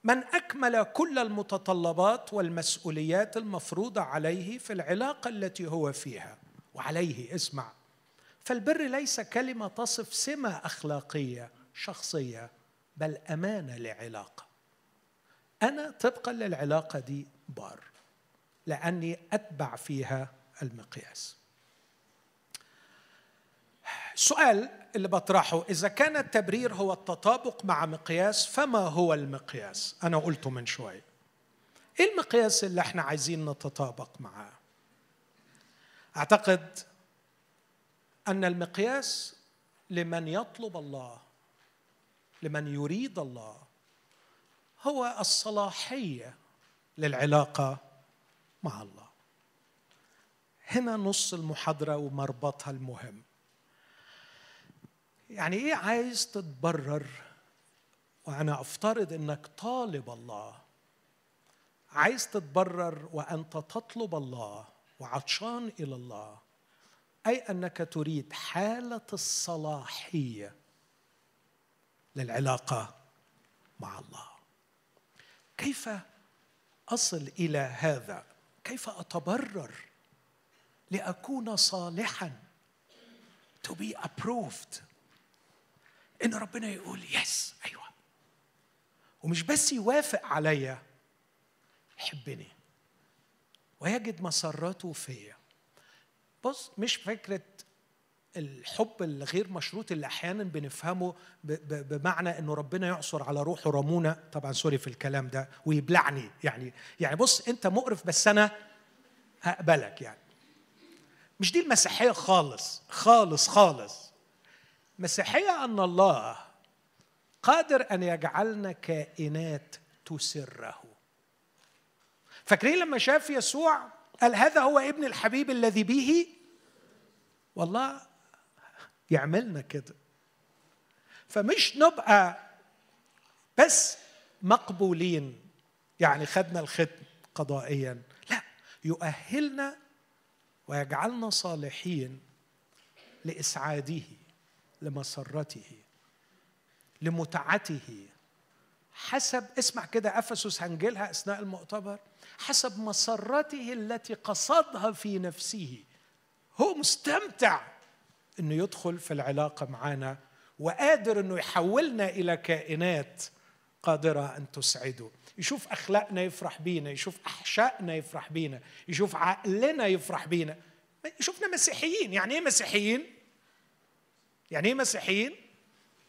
من أكمل كل المتطلبات والمسؤوليات المفروضة عليه في العلاقة التي هو فيها وعليه اسمع. فالبر ليس كلمة تصف سمة أخلاقية شخصية بل امانه لعلاقة. أنا طبقا للعلاقة دي بار لأني أتبع فيها المقياس. السؤال اللي بطرحه إذا كان التبرير هو التطابق مع مقياس فما هو المقياس؟ أنا قلته من شوية إيه المقياس اللي إحنا عايزين نتطابق معاه؟ أعتقد أن المقياس لمن يطلب الله لمن يريد الله هو الصلاحية للعلاقة مع الله. هنا نص المحاضرة ومربطها المهم. يعني إيه عايز تتبرر؟ وأنا أفترض إنك طالب الله. عايز تتبرر وأنت تطلب الله وعطشان إلى الله. أي أنك تريد حالة الصلاحية للعلاقة مع الله. كيف أصل إلى هذا؟ كيف أتبرر لأكون صالحا to be approved إن ربنا يقول يس أيوه. ومش بس يوافق عليا يحبني ويجد مسرته فيا. بص مش فكرة الحب الغير مشروط اللي أحيانا بنفهمه بمعنى إنه ربنا يعصر على روحه رمونة. طبعا سوري في الكلام ده. ويبلعني. يعني يعني بص أنت مقرف بس أنا هقبلك يعني. مش دي المسيحية خالص. خالص خالص. مسيحيه أن الله قادر أن يجعلنا كائنات تسره. فاكرين لما شاف يسوع قال هذا هو ابن الحبيب الذي به؟ والله يعملنا كده. فمش نبقى بس مقبولين يعني خدنا الختم قضائيا. لا يؤهلنا ويجعلنا صالحين لإسعاده. لمسرته لمتعته. حسب اسمع كده أفسس هنجيلها أثناء المؤتمر حسب مسرته التي قصدها في نفسه. هو مستمتع إنه يدخل في العلاقة معنا وقادر إنه يحولنا إلى كائنات قادرة أن تسعده. يشوف أخلاقنا يفرح بينا يشوف أحشائنا يفرح بينا يشوف عقلنا يفرح بينا. يشوفنا مسيحيين. يعني إيه مسيحيين؟ يعني إيه مسيحيين؟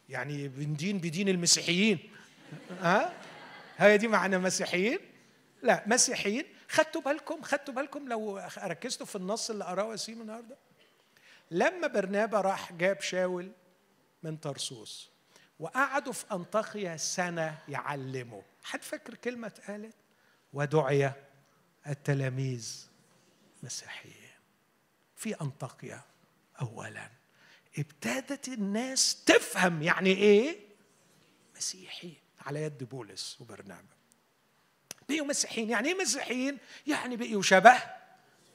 يعني بندين بدين المسيحيين. ها؟ هي دي معنى مسيحيين؟ لا مسيحيين. خدتوا بالكم خدتوا بالكم لو ركزتوا في النص اللي قراه وسيم النهارده؟ لما برنابا راح جاب شاول من طرسوس وقعدوا في انطاخيا سنة يعلموا. حد فاكر كلمة اتقالت؟ ودعي التلاميذ مسيحيين. في انطاكيا اولا. ابتدت الناس تفهم يعني إيه؟ مسيحي. على يد بولس وبرنابا. بقيوا مسيحيين. يعني إيه مسيحيين؟ يعني بقيوا شبه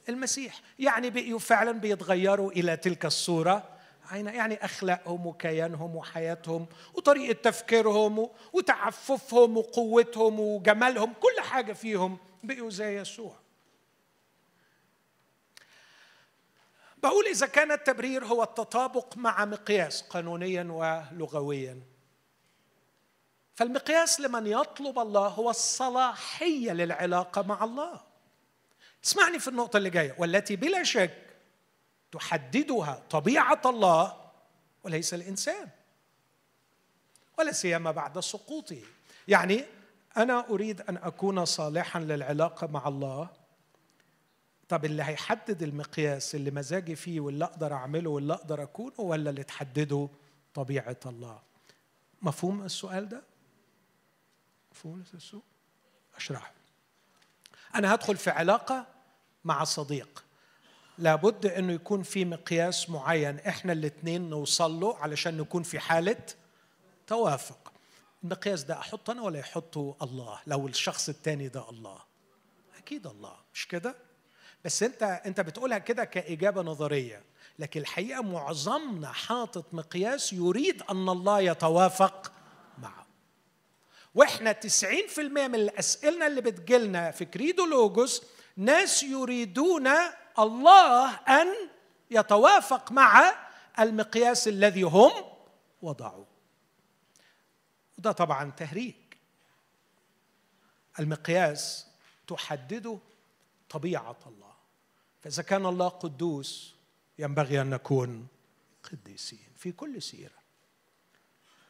المسيح. يعني بقيوا فعلا بيتغيروا إلى تلك الصورة. يعني أخلاقهم وكيانهم وحياتهم وطريقة تفكيرهم وتعففهم وقوتهم وجمالهم. كل حاجة فيهم بقوا زي يسوع. بقول إذا كان التبرير هو التطابق مع مقياس قانونيا ولغويا. فالمقياس لمن يطلب الله هو الصلاحية للعلاقة مع الله. اسمعني في النقطة اللي جاية والتي بلا شك تحددها طبيعة الله وليس الإنسان ولا سيما بعد سقوطه. يعني أنا أريد أن أكون صالحا للعلاقة مع الله طب اللي هيحدد المقياس اللي مزاجي فيه واللي أقدر أعمله واللي أقدر أكونه ولا اللي تحدده طبيعة الله؟ مفهوم السؤال ده؟ مفهوم السؤال؟ اشرح أنا هدخل في علاقة مع صديق. لابد إنه يكون في مقياس معين. إحنا الاثنين نوصل له علشان نكون في حالة توافق. المقياس ده أحطه أنا ولا يحطه الله؟ لو الشخص الثاني ده الله. أكيد الله. مش كده؟ بس انت انت بتقولها كده كإجابة نظرية. لكن الحقيقة معظمنا حاطط مقياس يريد أن الله يتوافق معه. وإحنا 90% من الأسئلة اللي بتجيلنا في كريدو لوجوس ناس يريدون الله أن يتوافق مع المقياس الذي هم وضعوه. وده طبعا تهريج. المقياس تحدده طبيعة الله. فاذا كان الله قدوس ينبغي أن نكون قديسين في كل سيرة.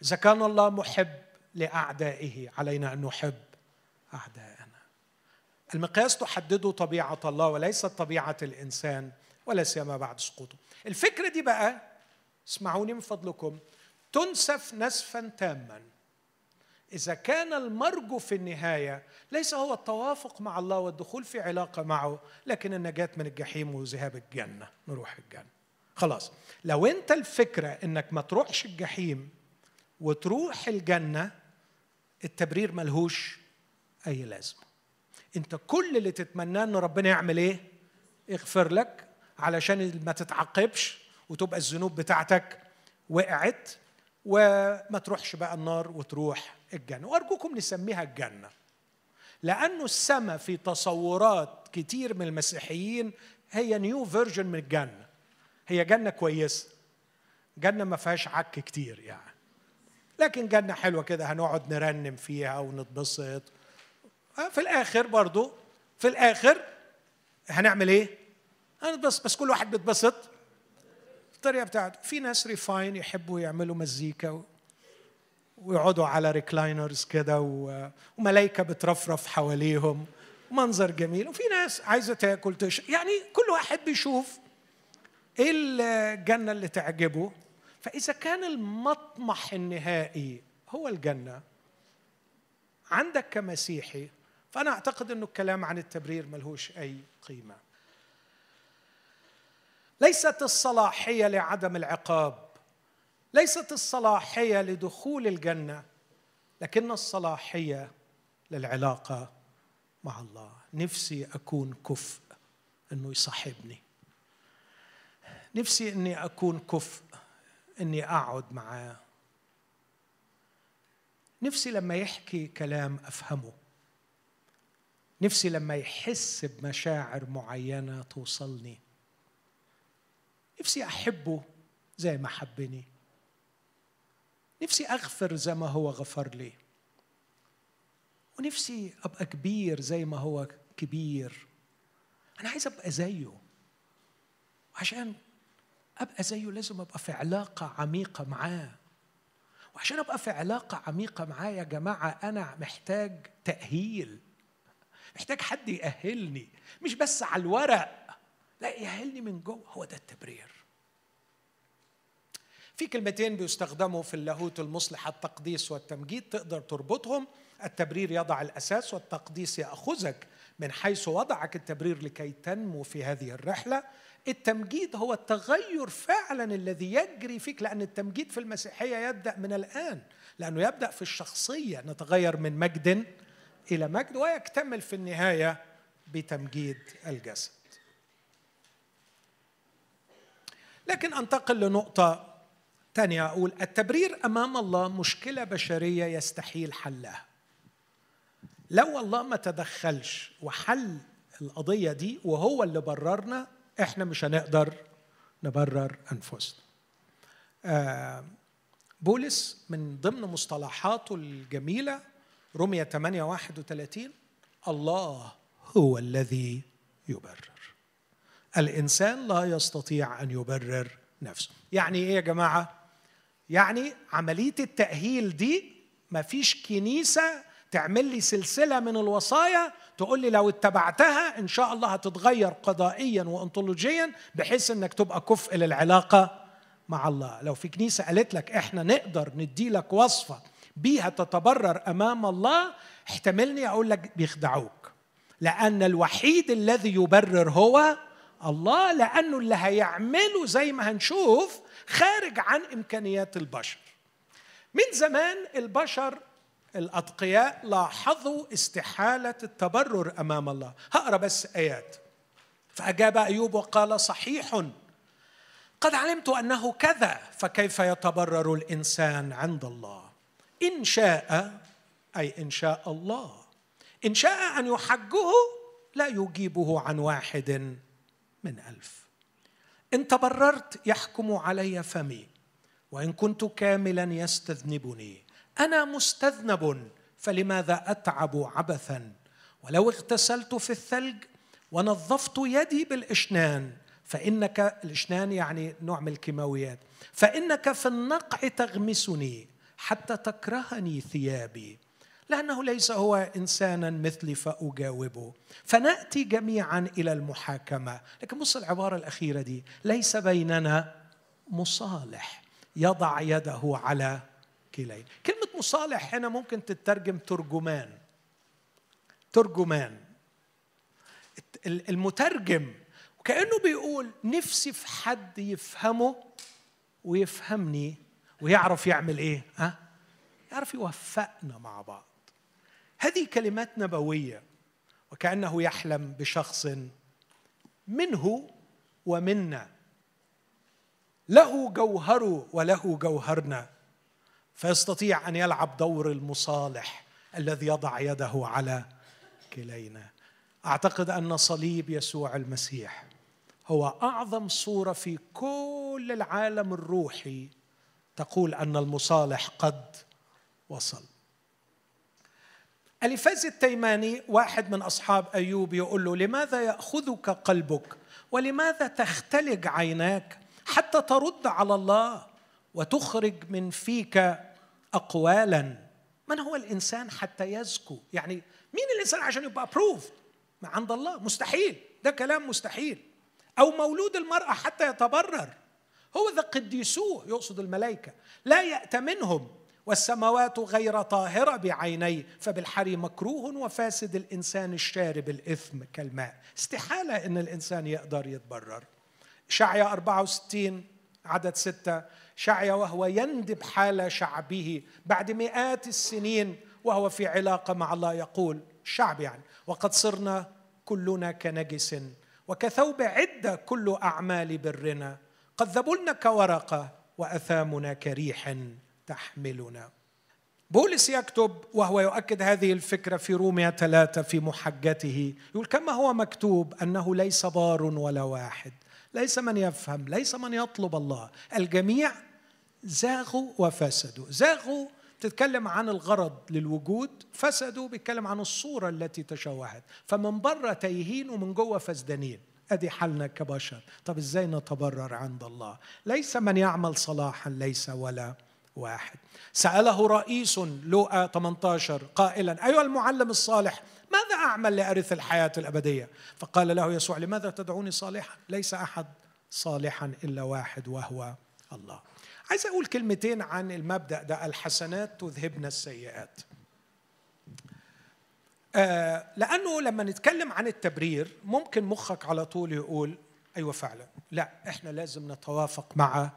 إذا كان الله محب لأعدائه علينا أن نحب اعداءنا المقياس تحدده طبيعة الله وليست طبيعة الإنسان ولا سيما بعد سقوطه. الفكرة دي بقى اسمعوني من فضلكم تنسف نسفا تاما. إذا كان المرجو في النهاية ليس هو التوافق مع الله والدخول في علاقة معه لكن النجاة من الجحيم وذهاب الجنة نروح الجنة. خلاص. لو أنت الفكرة إنك ما تروحش الجحيم وتروح الجنة التبرير ملهوش أي لازمة. أنت كل اللي تتمناه إن ربنا يعمل إيه؟ يغفر لك علشان ما تتعاقبش وتبقى الذنوب بتاعتك وقعت وما تروحش بقى النار وتروح الجنة. وأرجوكم نسميها الجنة. لأنه السماء في تصورات كتير من المسيحيين هي new version من الجنة. هي جنة كويسة. جنة ما فيهاش عك كتير يعني. لكن جنة حلوة كده هنقعد نرنم فيها ونتبسط. في الآخر برضو في الآخر هنعمل إيه؟ هنتبسط. بس كل واحد بيتبسط الطريقة بتاعته. في ناس refined يحبوا يعملوا مزيكا ويقعدوا على ريكلاينرز كده وملايكة بترفرف حواليهم. منظر جميل. وفي ناس عايزة تاكل تشرب. يعني كل واحد بيشوف إيه الجنة اللي تعجبه. فإذا كان المطمح النهائي هو الجنة عندك كمسيحي فأنا أعتقد إنه الكلام عن التبرير ملهوش أي قيمة. ليست الصلاحية لعدم العقاب. ليست الصلاحية لدخول الجنة لكن الصلاحية للعلاقة مع الله. نفسي أكون كفء إنه يصاحبني. نفسي إني أكون كفء إني أقعد معاه. نفسي لما يحكي كلام أفهمه. نفسي لما يحس بمشاعر معينة توصلني. نفسي أحبه زي ما حبني. نفسي أغفر زي ما هو غفر لي. ونفسي أبقى كبير زي ما هو كبير. أنا عايز أبقى زيه. عشان أبقى زيه لازم أبقى في علاقة عميقة معاه. وعشان أبقى في علاقة عميقة معاه يا جماعة أنا محتاج تأهيل. محتاج حد يأهلني. مش بس على الورق. لا يأهلني من جوه. هو ده التبرير. في كلمتين بيستخدموا في اللاهوت المصلح التقديس والتمجيد تقدر تربطهم. التبرير يضع الأساس والتقديس يأخذك من حيث وضعك التبرير لكي تنمو في هذه الرحلة. التمجيد هو التغير فعلا الذي يجري فيك لأن التمجيد في المسيحية يبدأ من الآن لأنه يبدأ في الشخصية. نتغير من مجد إلى مجد ويكتمل في النهاية بتمجيد الجسد. لكن أنتقل لنقطة ثانية أقول التبرير أمام الله مشكلة بشرية يستحيل حلها. لو الله ما تدخلش وحل القضية دي وهو اللي بررنا إحنا مش هنقدر نبرر أنفسنا. آه، بولس من ضمن مصطلحاته الجميلة رمية 8 31 الله هو الذي يبرر. الإنسان لا يستطيع أن يبرر نفسه. يعني إيه يا جماعة؟ يعني عملية التأهيل دي ما فيش كنيسة تعمل لي سلسلة من الوصايا تقول لي لو اتبعتها إن شاء الله هتتغير قضائيا وانطولوجيا بحيث إنك تبقى كفء للعلاقة مع الله. لو في كنيسة قالت لك إحنا نقدر ندي لك وصفة بيها تتبرر أمام الله احتملني أقول لك بيخدعوك. لأن الوحيد الذي يبرر هو الله لأنه اللي هيعمله زي ما هنشوف خارج عن إمكانيات البشر. من زمان البشر الأتقياء لاحظوا استحالة التبرر أمام الله. هقرأ بس آيات. فأجاب أيوب وقال صحيح. قد علمت أنه كذا فكيف يتبرر الإنسان عند الله؟ إن شاء أي إن شاء الله. إن شاء أن يحجه لا يجيبه عن واحد. من ألف. إن تبررت يحكم علي فمي وإن كنت كاملا يستذنبني. أنا مستذنب فلماذا أتعب عبثا؟ ولو اغتسلت في الثلج ونظفت يدي بالإشنان فإنك الإشنان يعني نوع من الكيماويات فإنك في النقع تغمسني حتى تكرهني ثيابي. لأنه ليس هو إنسانا مثلي فأجاوبه. فنأتي جميعا إلى المحاكمة. لكن بص العبارة الأخيرة دي. ليس بيننا مصالح. يضع يده على كلين كلمة مصالح هنا ممكن تترجم ترجمان. ترجمان. المترجم. وكأنه بيقول نفسي في حد يفهمه ويفهمني ويعرف يعمل إيه؟ ها؟ يعرف يوفقنا مع بعض. هذه كلمات نبوية وكأنه يحلم بشخص منه ومنا. له جوهره وله جوهرنا فيستطيع أن يلعب دور المصالح الذي يضع يده على كلينا. أعتقد أن صليب يسوع المسيح هو أعظم صورة في كل العالم الروحي تقول أن المصالح قد وصل. اليفاز التيماني واحد من أصحاب أيوب يقول له لماذا يأخذك قلبك؟ ولماذا تختلج عيناك حتى ترد على الله وتخرج من فيك اقوالا؟ من هو الإنسان حتى يزكو؟ يعني مين الإنسان عشان يبقى ابروفد عند الله مستحيل. ده كلام مستحيل. أو مولود المرأة حتى يتبرر. هو ذا قديسوه يقصد الملائكة. لا يأتمنهم والسماوات غير طاهرة بعينيه فبالحري مكروه وفاسد الإنسان الشارب الإثم كالماء. استحالة أن الإنسان يقدر يتبرر. شعيا 64 عدد ستة شعيا وهو يندب حال شعبه بعد مئات السنين وهو في علاقة مع الله يقول الشعب يعني وقد صرنا كلنا كنجس وكثوب عدة كل أعمال برنا قد ذبلنا كورقة وأثامنا كريح تحملنا. بولس يكتب وهو يؤكد هذه الفكرة في روميا ثلاثة في محجته. يقول كما هو مكتوب أنه ليس بار ولا واحد. ليس من يفهم ليس من يطلب الله. الجميع زاغوا وفسدوا. زاغوا تتكلم عن الغرض للوجود فسدوا بيتكلم عن الصورة التي تشوهت. فمن بره تايهين ومن جوه فسدانين أدي حالنا كبشر. طب إزاي نتبرر عند الله؟ ليس من يعمل صلاحا ليس ولا. واحد. سأله رئيس لوقا 18 قائلا أيها المعلم الصالح ماذا أعمل لأرث الحياة الأبدية؟ فقال له يسوع لماذا تدعوني صالحا؟ ليس أحد صالحا إلا واحد وهو الله. عايز أقول كلمتين عن المبدأ ده الحسنات تذهبن السيئات. آه لأنه لما نتكلم عن التبرير ممكن مخك على طول يقول أيوة فعلا لا إحنا لازم نتوافق مع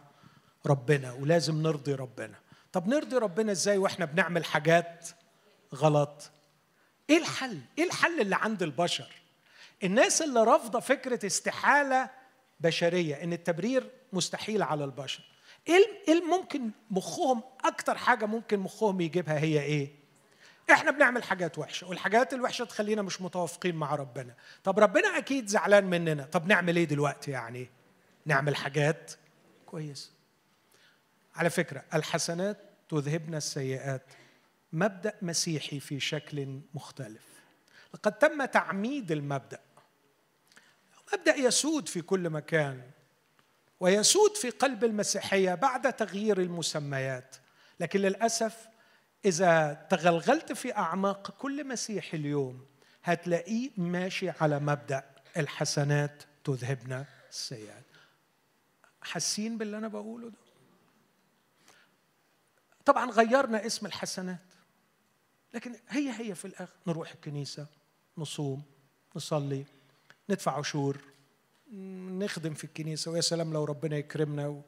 ربنا ولازم نرضي ربنا. طب نرضي ربنا إزاي وإحنا بنعمل حاجات غلط؟ إيه الحل؟ إيه الحل اللي عند البشر؟ الناس اللي رافضة فكرة استحالة بشرية إن التبرير مستحيل على البشر. إيه إيه ممكن مخهم أكتر حاجة ممكن مخهم يجيبها هي إيه؟ إحنا بنعمل حاجات وحشة والحاجات الوحشة تخلينا مش متوافقين مع ربنا. طب ربنا أكيد زعلان مننا. طب نعمل إيه دلوقتي يعني؟ نعمل حاجات كويسة. على فكرة الحسنات تذهبن السيئات. مبدأ مسيحي في شكل مختلف. لقد تم تعميد المبدأ. مبدأ يسود في كل مكان ويسود في قلب المسيحية بعد تغيير المسميات. لكن للأسف إذا تغلغلت في أعماق كل مسيحي اليوم هتلاقيه ماشي على مبدأ الحسنات تذهبنا السيئات. حاسين باللي أنا بقوله ده؟ طبعا غيرنا اسم الحسنات. لكن هي هي في الآخر نروح الكنيسة نصوم نصلي ندفع عشور نخدم في الكنيسة ويا سلام لو ربنا يكرمنا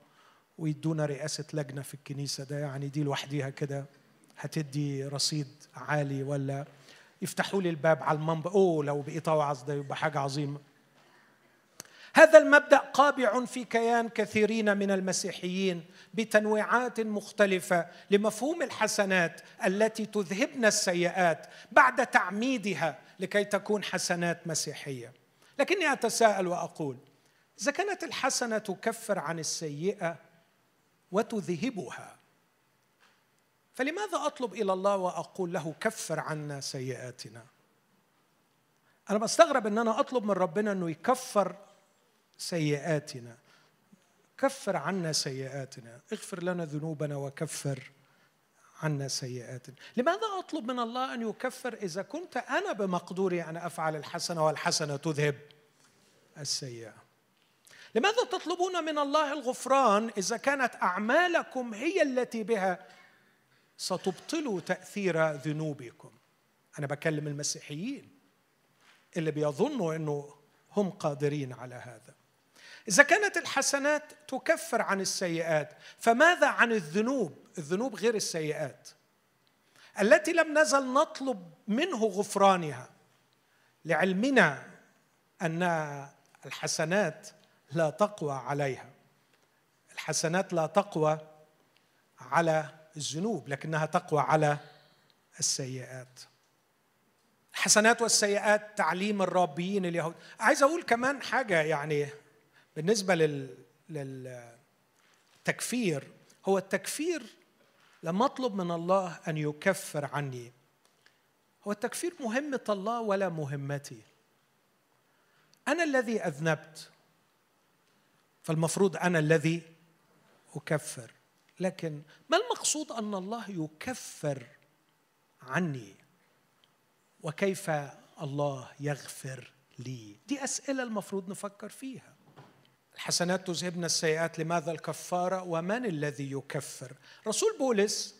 ويدونا رئاسة لجنة في الكنيسة ده يعني دي لوحديها كده. هتدي رصيد عالي ولا؟ يفتحوا لي الباب على المنبر. أوه لو بقيت أوعظ ده يبقى حاجة عظيمة. هذا المبدأ قابع في كيان كثيرين من المسيحيين بتنويعات مختلفة لمفهوم الحسنات التي تذهبن السيئات بعد تعميدها لكي تكون حسنات مسيحية. لكني أتساءل وأقول إذا كانت الحسنة تكفر عن السيئة وتذهبها فلماذا أطلب إلى الله وأقول له كفر عنا سيئاتنا؟ أنا بستغرب إن أنا أطلب من ربنا إنه يكفر سيئاتنا. كفر عنا سيئاتنا. اغفر لنا ذنوبنا وكفر عنا سيئاتنا. لماذا أطلب من الله أن يكفر إذا كنت أنا بمقدوري أن أفعل الحسنة والحسنة تذهب السيئة؟ لماذا تطلبون من الله الغفران إذا كانت أعمالكم هي التي بها ستبطلوا تأثير ذنوبكم؟ أنا بكلم المسيحيين اللي بيظنوا إنه هم قادرين على هذا. إذا كانت الحسنات تكفر عن السيئات فماذا عن الذنوب؟ الذنوب غير السيئات. التي لم نزل نطلب منه غفرانها لعلمنا أن الحسنات لا تقوى عليها. الحسنات لا تقوى على الذنوب لكنها تقوى على السيئات. الحسنات والسيئات تعليم الرابيين اليهود. عايز أقول كمان حاجة يعني بالنسبة لل للتكفير هو التكفير لما أطلب من الله أن يكفر عني. هو التكفير مهمة الله ولا مهمتي. أنا الذي أذنبت فالمفروض أنا الذي أكفر. لكن ما المقصود أن الله يكفر عني؟ وكيف الله يغفر لي؟ دي أسئلة المفروض نفكر فيها. الحسنات تذهبن السيئات لماذا الكفارة؟ ومن الذي يكفر؟ رسول بولس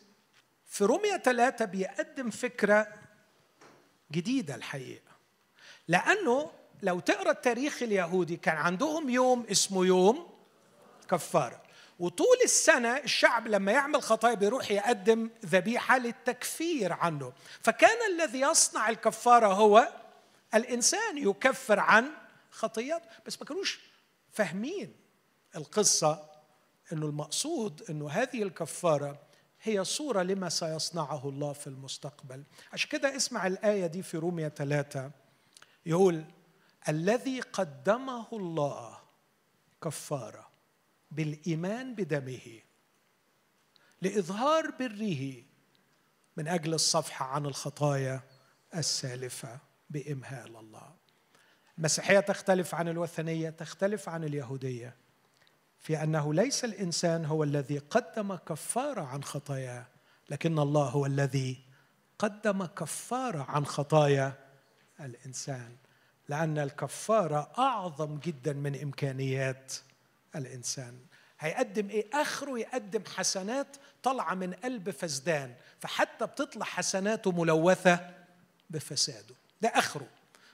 في رومية ثلاثة بيقدم فكرة جديدة الحقيقة. لأنه لو تقرأ التاريخ اليهودي كان عندهم يوم اسمه يوم كفارة. وطول السنة الشعب لما يعمل خطايا بيروح يقدم ذبيحة للتكفير عنه. فكان الذي يصنع الكفارة هو الإنسان يكفر عن خطيات بس ما كانوش فاهمين القصة أنه المقصود أنه هذه الكفارة هي صورة لما سيصنعه الله في المستقبل. عشان كده اسمع الآية دي في رومية ثلاثة. يقول الذي قدمه الله كفارة بالإيمان بدمه لإظهار بره من أجل الصفح عن الخطايا السالفة بإمهال الله. المسيحية تختلف عن الوثنية تختلف عن اليهودية في أنه ليس الإنسان هو الذي قدم كفارة عن خطاياه لكن الله هو الذي قدم كفارة عن خطايا الإنسان لأن الكفارة أعظم جدا من إمكانيات الإنسان. هيقدم إيه؟ آخره يقدم حسنات طالعة من قلب فسدان فحتى بتطلع حسناته ملوثة بفساده. ده آخره.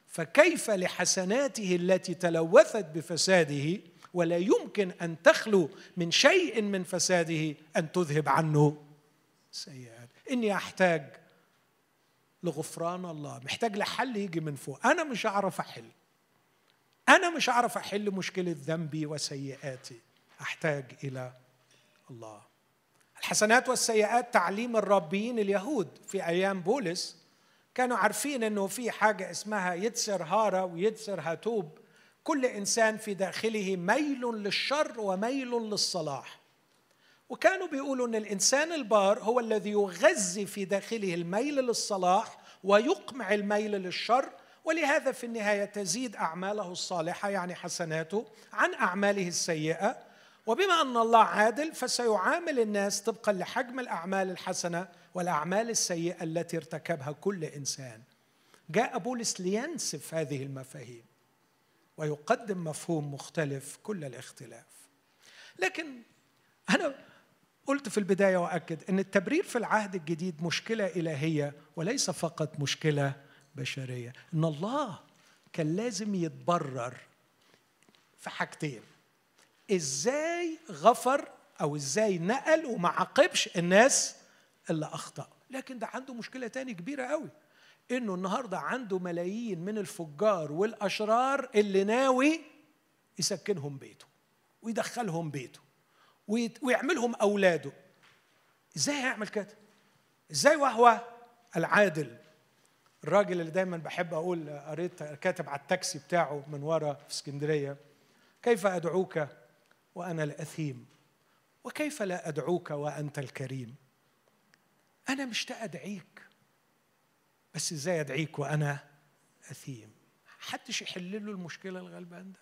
فكيف لحسناته التي تلوثت بفساده ولا يمكن أن تخلو من شيء من فساده أن تذهب عنه؟ سيئات. إني أحتاج لغفران الله. محتاج لحل يجي من فوق. أنا مش هعرف أحل. أنا مش هعرف أحل مشكلة ذنبي وسيئاتي. أحتاج إلى الله. الحسنات والسيئات تعليم الربيين اليهود في أيام بولس كانوا عارفين إنه في حاجة اسمها يتسر هارا ويتسر هاتوب. كل إنسان في داخله ميل للشر وميل للصلاح. وكانوا بيقولوا إن الإنسان البار هو الذي يغذي في داخله الميل للصلاح ويقمع الميل للشر ولهذا في النهاية تزيد أعماله الصالحة يعني حسناته عن أعماله السيئة. وبما أن الله عادل فسيعامل الناس طبقا لحجم الأعمال الحسنة والأعمال السيئة التي ارتكبها كل إنسان. جاء بولس لينسف هذه المفاهيم ويقدم مفهوم مختلف كل الاختلاف. لكن أنا قلت في البداية وأكد إن التبرير في العهد الجديد مشكلة إلهية وليس فقط مشكلة بشرية. إن الله كان لازم يتبرر في حاجتين. إزاي غفر أو إزاي نقل وما عاقبش الناس اللي أخطأ. لكن ده عنده مشكلة تاني كبيرة قوي إنه النهارده عنده ملايين من الفجار والأشرار اللي ناوي يسكنهم بيته ويدخلهم بيته ويعملهم أولاده. إزاي هيعمل كده؟ إزاي وهو العادل؟ الراجل اللي دايما بحب أقول قريت كاتب على التاكسي بتاعه من ورا في اسكندرية كيف أدعوك وأنا الأثيم؟ وكيف لا أدعوك وأنت الكريم؟ أنا مشتاق أدعيك بس إزاي أدعيك وأنا أثيم؟ حدش يحل له المشكلة الغلبان ده.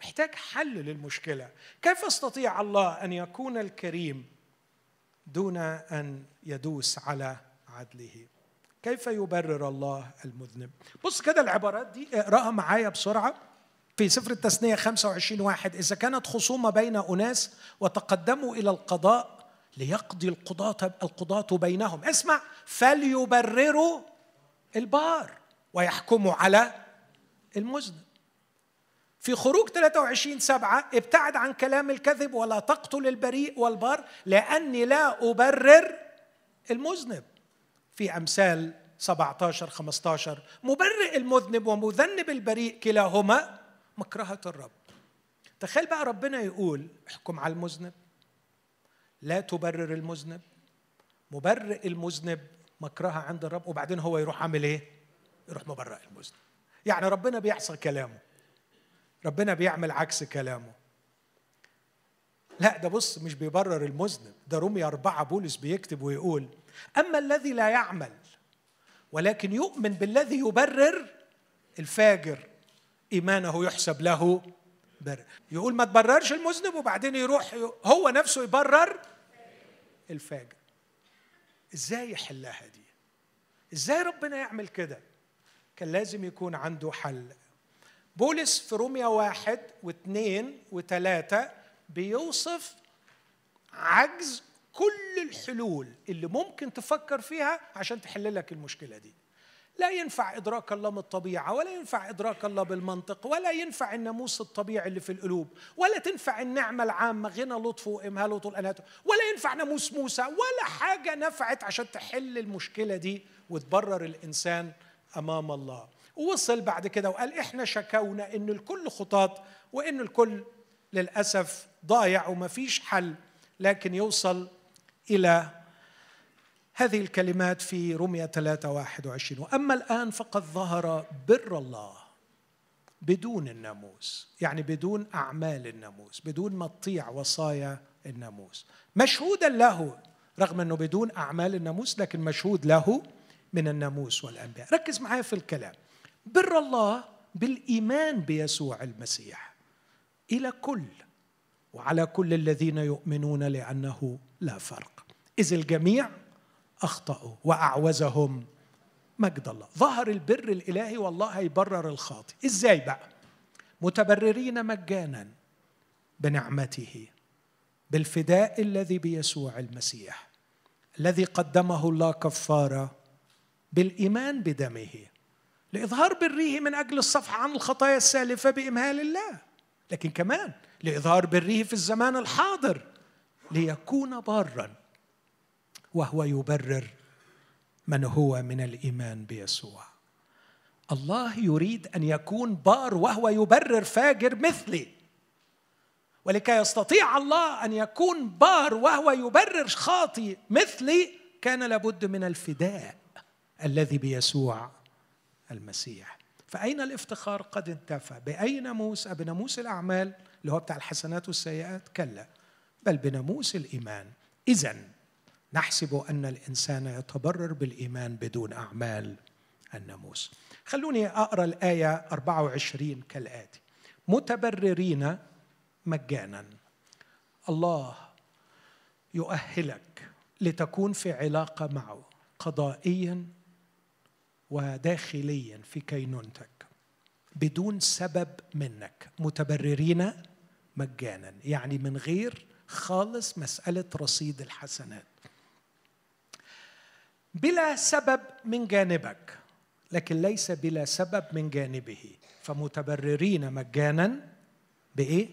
محتاج حل للمشكلة. كيف يستطيع الله أن يكون الكريم دون أن يدوس على عدله؟ كيف يبرر الله المذنب؟ بص كده العبارات دي اقرأها معايا بسرعة. في سفر التثنية 25 واحد إذا كانت خصومة بين أناس وتقدموا إلى القضاء ليقضي القضاة القضاة بينهم. اسمع فليبرروا البار ويحكموا على المذنب في خروج 23 سبعة ابتعد عن كلام الكذب ولا تقتل البريء والبار لأني لا أبرر المذنب. في أمثال 17 15 مبرئ المذنب ومذنب البريء كلاهما مكرهة الرب. تخيل بقى ربنا يقول احكم على المذنب. لا تبرر المذنب. مبرئ المذنب مكرهة عند الرب وبعدين هو يروح عامل إيه؟ يروح مبرئ المذنب. يعني ربنا بيحصل كلامه. ربنا بيعمل عكس كلامه. لا ده بص مش بيبرر المذنب. ده رومي أربعة بولس بيكتب ويقول أما الذي لا يعمل ولكن يؤمن بالذي يبرر الفاجر إيمانه يحسب له بر يقول ما تبررش المذنب وبعدين يروح هو نفسه يبرر الفاجر. إزاي يحلها دي؟ إزاي ربنا يعمل كده؟ كان لازم يكون عنده حل. بولس في روميا واحد واثنين وثلاثة بيوصف عجز كل الحلول اللي ممكن تفكر فيها عشان تحل لك المشكلة دي. لا ينفع إدراك الله من الطبيعة ولا ينفع إدراك الله بالمنطق ولا ينفع الناموس الطبيعي اللي في القلوب ولا تنفع النعمة العامة غنى لطفه وإمهاله طول أناته ولا ينفع ناموس موسى ولا حاجة نفعت عشان تحل المشكلة دي وتبرر الإنسان أمام الله. ووصل بعد كده وقال إحنا شكونا إن الكل خطاط وإن الكل للأسف ضايع وما فيش حل لكن يوصل إلى هذه الكلمات في رمية 3 21 وأما الآن فقد ظهر بر الله بدون الناموس يعني بدون أعمال الناموس بدون ما تطيع وصايا الناموس. مشهودا له رغم أنه بدون أعمال الناموس لكن مشهود له من الناموس والأنبياء. ركز معايا في الكلام. بر الله بالإيمان بيسوع المسيح إلى كل وعلى كل الذين يؤمنون لأنه لا فرق. إذ الجميع أخطأوا وأعوزهم. مجد الله. ظهر البر الإلهي والله هيبرر الخاطئ. إزاي بقى؟ متبررين مجانا بنعمته بالفداء الذي بيسوع المسيح الذي قدمه الله كفارة بالإيمان بدمه. لإظهار بره من أجل الصفح عن الخطايا السالفة بإمهال الله. لكن كمان لإظهار بره في الزمان الحاضر ليكون بارا وهو يبرر من هو من الإيمان بيسوع. الله يريد أن يكون بار وهو يبرر فاجر مثلي. ولكي يستطيع الله أن يكون بار وهو يبرر خاطي مثلي كان لابد من الفداء الذي بيسوع المسيح. فأين الافتخار قد انتفى؟ بأي ناموس بناموس الأعمال اللي هو بتاع الحسنات والسيئات؟ كلا. بل بناموس الإيمان. إذا نحسب أن الإنسان يتبرر بالإيمان بدون أعمال الناموس. خلوني أقرأ الآية 24 كالآتي. متبررين مجانا. الله يؤهلك لتكون في علاقة معه قضائيا وداخليا في كينونتك بدون سبب منك. متبررين مجانا يعني من غير خالص مسألة رصيد الحسنات. بلا سبب من جانبك لكن ليس بلا سبب من جانبه. فمتبررين مجانا بإيه؟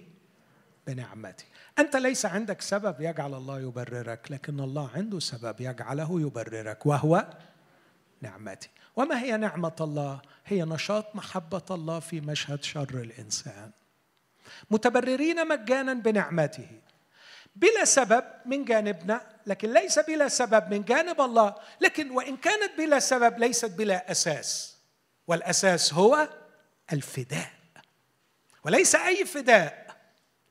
بنعمته. أنت ليس عندك سبب يجعل الله يبررك لكن الله عنده سبب يجعله يبررك وهو نعمتي وما هي نعمة الله؟ هي نشاط محبة الله في مشهد شر الإنسان. متبررين مجانا بنعمته. بلا سبب من جانبنا لكن ليس بلا سبب من جانب الله. لكن وإن كانت بلا سبب ليست بلا أساس. والأساس هو الفداء. وليس أي فداء.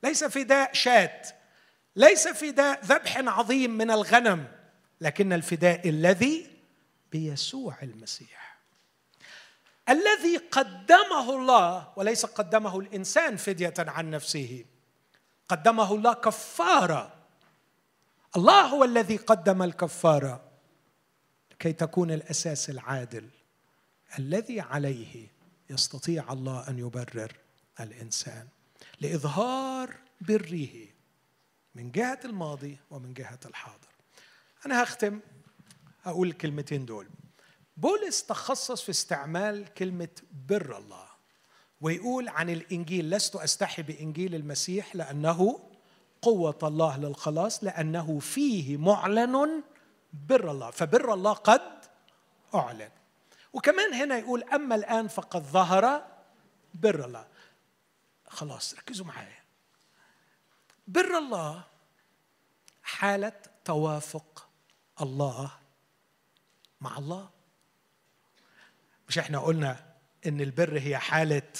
ليس فداء شاة ليس فداء ذبح عظيم من الغنم. لكن الفداء الذي بيسوع المسيح. الذي قدمه الله وليس قدمه الإنسان فدية عن نفسه. قدمه الله كفاره الله هو الذي قدم الكفاره كي تكون الأساس العادل الذي عليه يستطيع الله أن يبرر الإنسان لإظهار بره من جهة الماضي ومن جهة الحاضر. أنا هختم أقول الكلمتين دول. بولس تخصص في استعمال كلمة بر الله. ويقول عن الإنجيل لست أستحي بإنجيل المسيح لأنه قوة الله للخلاص لأنه فيه معلن بر الله فبر الله قد أعلن. وكمان هنا يقول أما الآن فقد ظهر بر الله. خلاص ركزوا معايا. بر الله حالة توافق الله مع الله. مش إحنا قلنا إن البر هي حالة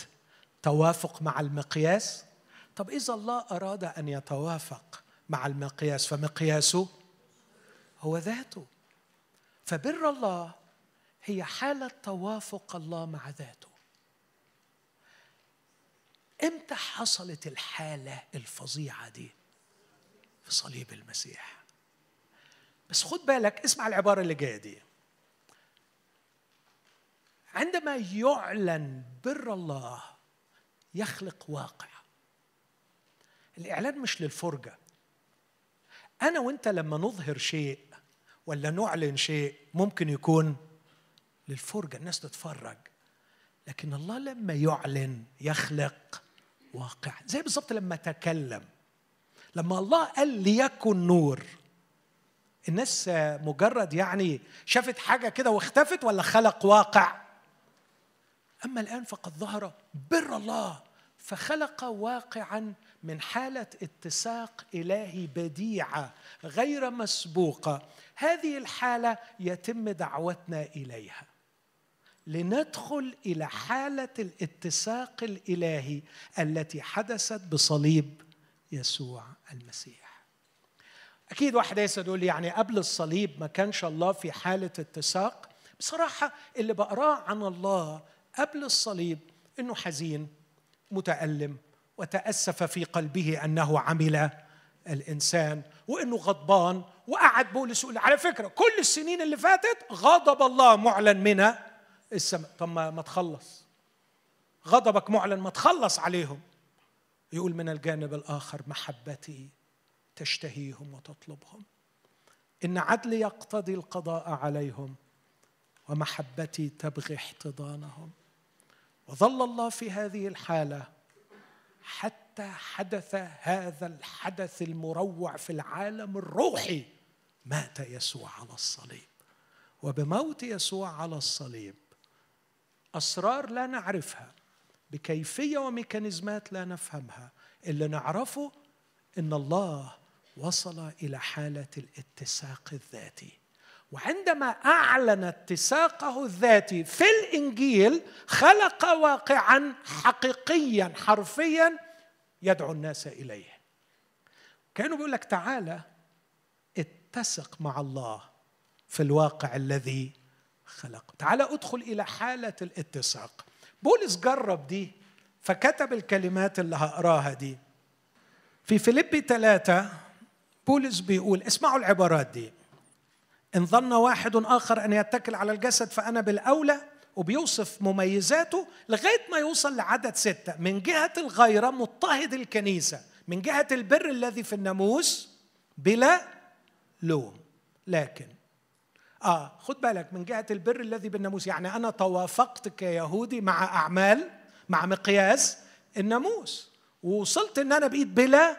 توافق مع المقياس. طب إذا الله أراد أن يتوافق مع المقياس فمقياسه هو ذاته. فبر الله هي حالة توافق الله مع ذاته. إمتى حصلت الحالة الفظيعة دي؟ في صليب المسيح. بس خد بالك اسمع العبارة اللي جاية دي. عندما يعلن بر الله يخلق واقع. الإعلان مش للفرجة. أنا وأنت لما نظهر شيء ولا نعلن شيء ممكن يكون للفرجة الناس تتفرج. لكن الله لما يعلن يخلق واقع. زي بالظبط لما تكلم. لما الله قال ليكن نور الناس مجرد يعني شافت حاجة كده واختفت ولا خلق واقع؟ أما الآن فقد ظهر بر الله فخلق واقعا من حالة اتساق إلهي بديعة غير مسبوقة هذه الحالة يتم دعوتنا إليها. لندخل إلى حالة الاتساق الإلهي التي حدثت بصليب يسوع المسيح. أكيد واحد يقول يعني قبل الصليب ما كانش الله في حالة اتساق؟ بصراحة اللي بقراه عن الله قبل الصليب إنه حزين متألم وتأسف في قلبه أنه عمل الإنسان وإنه غضبان وقعد بولس يقول على فكرة كل السنين اللي فاتت غضب الله معلن منها السماء. طب ما تخلص. غضبك معلن ما تخلص عليهم. يقول من الجانب الآخر محبتي تشتهيهم وتطلبهم. إن عدلي يقتضي القضاء عليهم ومحبتي تبغي احتضانهم. وظل الله في هذه الحالة حتى حدث هذا الحدث المروع في العالم الروحي. مات يسوع على الصليب. وبموت يسوع على الصليب أسرار لا نعرفها بكيفية وميكانيزمات لا نفهمها. اللي نعرفه إن الله وصل إلى حالة الاتساق الذاتي. وعندما أعلن اتساقه الذاتي في الإنجيل خلق واقعا حقيقيا حرفيا يدعو الناس إليه. كانوا بيقول لك تعالى اتسق مع الله في الواقع الذي خلقه. تعالى ادخل إلى حالة الاتساق. بولس جرب دي فكتب الكلمات اللي هقراها دي. في فيليبي ثلاثة بولس بيقول اسمعوا العبارات دي. إن ظن واحد آخر أن يتكل على الجسد فأنا بالأولى وبيوصف مميزاته لغاية ما يوصل لعدد ستة. من جهة الغيرة مضطهد الكنيسة من جهة البر الذي في الناموس بلا لوم. لكن آه خد بالك من جهة البر الذي بالناموس يعني أنا توافقت كيهودي مع أعمال مع مقياس الناموس ووصلت إن أنا بقيت بلا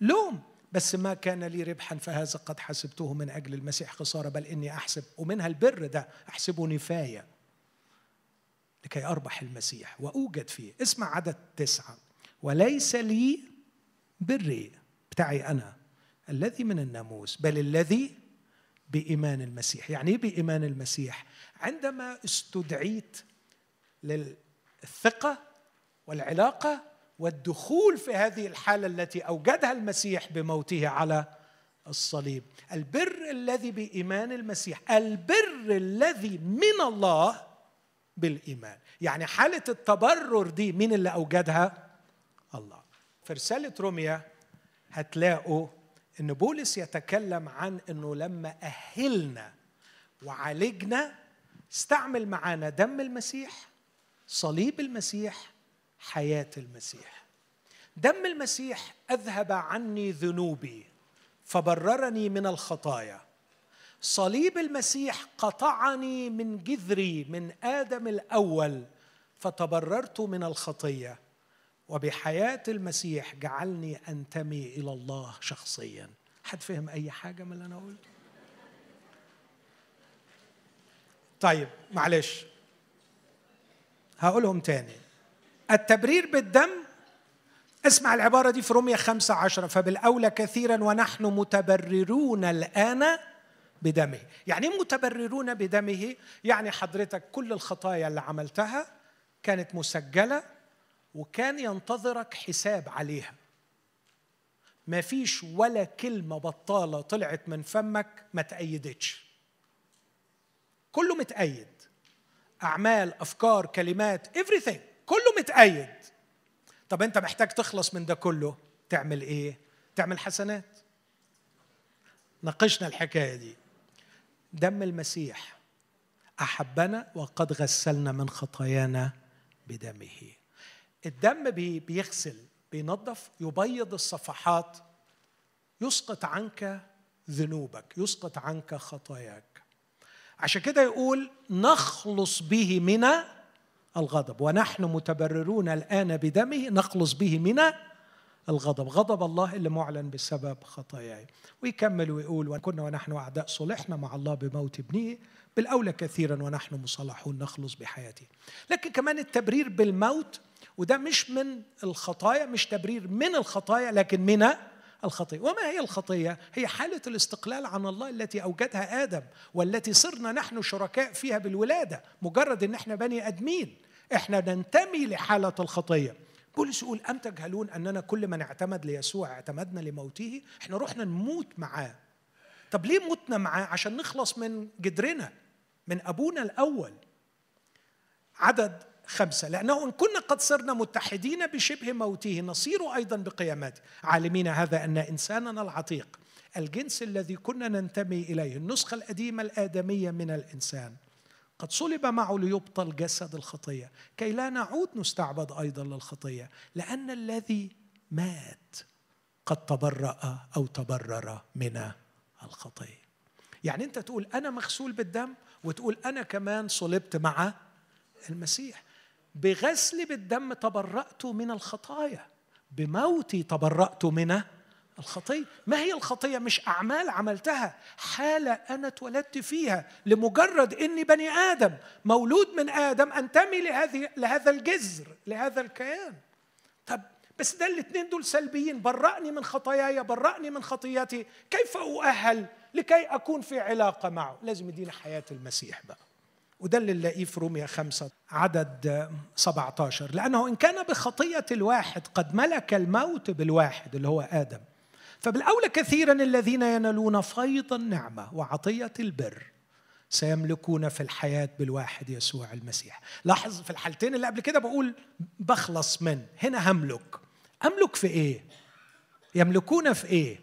لوم. بس ما كان لي ربحا فهذا قد حسبته من أجل المسيح خسارة بل إني أحسب. ومنها البر ده أحسبه نفاية لكي أربح المسيح وأوجد فيه. اسمع عدد تسعة. وليس لي بري بتاعي أنا الذي من الناموس بل الذي بإيمان المسيح. يعني إيه بإيمان المسيح؟ عندما استدعيت للثقة والعلاقة والدخول في هذه الحالة التي أوجدها المسيح بموته على الصليب. البر الذي بإيمان المسيح البر الذي من الله بالإيمان. يعني حالة التبرر دي مين اللي أوجدها؟ الله. في رسالة روميا هتلاقوا إن بولس يتكلم عن إنه لما أهلنا وعالجنا استعمل معانا دم المسيح صليب المسيح حياة المسيح. دم المسيح أذهب عني ذنوبي فبررني من الخطايا. صليب المسيح قطعني من جذري من آدم الأول فتبررت من الخطية. وبحياة المسيح جعلني أنتمي إلى الله شخصيا. حد فهم أي حاجة من اللي أنا قلته؟ طيب معلش. هقولهم تاني. التبرير بالدم اسمع العبارة دي في رومية خمسة عشرة فبالأولى كثيرا ونحن متبررون الآن بدمه. يعني إيه متبررون بدمه؟ يعني حضرتك كل الخطايا اللي عملتها كانت مسجلة وكان ينتظرك حساب عليها. ما فيش ولا كلمة بطالة طلعت من فمك ما تأيدتش. كله متأيد. أعمال أفكار كلمات everything. كله متأيد طب أنت محتاج تخلص من ده كله تعمل إيه؟ تعمل حسنات. ناقشنا الحكاية دي. دم المسيح. أحبنا وقد غسلنا من خطايانا بدمه. الدم بيغسل بينظف يبيض الصفحات. يسقط عنك ذنوبك يسقط عنك خطاياك. عشان كده يقول نخلص به من الغضب. ونحن متبررون الآن بدمه نخلص به من الغضب. غضب الله اللي معلن بسبب خطاياي. ويكمل ويقول وكنا ونحن أعداء صلحنا مع الله بموت ابنه بالأولى كثيرا ونحن مصالحون نخلص بحياته. لكن كمان التبرير بالموت وده مش من الخطايا مش تبرير من الخطايا لكن من الخطية وما هي الخطية؟ هي حالة الاستقلال عن الله التي أوجدها آدم والتي صرنا نحن شركاء فيها بالولادة مجرد أن إحنا بني أدمين. إحنا ننتمي لحالة الخطية. بولس يقول أم تجهلون أننا كل من اعتمد ليسوع اعتمدنا لموته؟ إحنا رحنا نموت معاه. طب ليه متنا معاه؟ عشان نخلص من جدرنا من أبونا الأول. عدد خمسة. لأنه إن كنا قد صرنا متحدين بشبه موته نصير أيضا بقيامته. عالمين هذا أن إنساننا العتيق الجنس الذي كنا ننتمي إليه النسخة القديمة الآدمية من الإنسان. قد صلب معه ليبطل جسد الخطية. كي لا نعود نستعبد أيضا للخطية لأن الذي مات قد تبرأ أو تبرر من الخطية. يعني أنت تقول أنا مغسول بالدم وتقول أنا كمان صلبت مع المسيح. بغسل بالدم تبرأت من الخطايا. بموتي تبرأت من الخطية. ما هي الخطية؟ مش أعمال عملتها. حاله أنا اتولدت فيها لمجرد إني بني آدم. مولود من آدم أنتمي لهذه لهذا الجذر لهذا الكيان. طب بس ده الاثنين دول سلبيين. برأني من خطاياي برأني من خطياتي. كيف أؤهل لكي أكون في علاقة معه؟ لازم يدينا حياة المسيح بقى. وده اللي نلاقيه في روميا خمسة عدد 17 لأنه إن كان بخطية الواحد قد ملك الموت بالواحد اللي هو آدم. فبالأولى كثيرا الذين ينالون فيض النعمة وعطية البر سيملكون في الحياة بالواحد يسوع المسيح لاحظ في الحالتين اللي قبل كده بقول بخلص من هنا هملك أملك في إيه؟ يملكون في إيه؟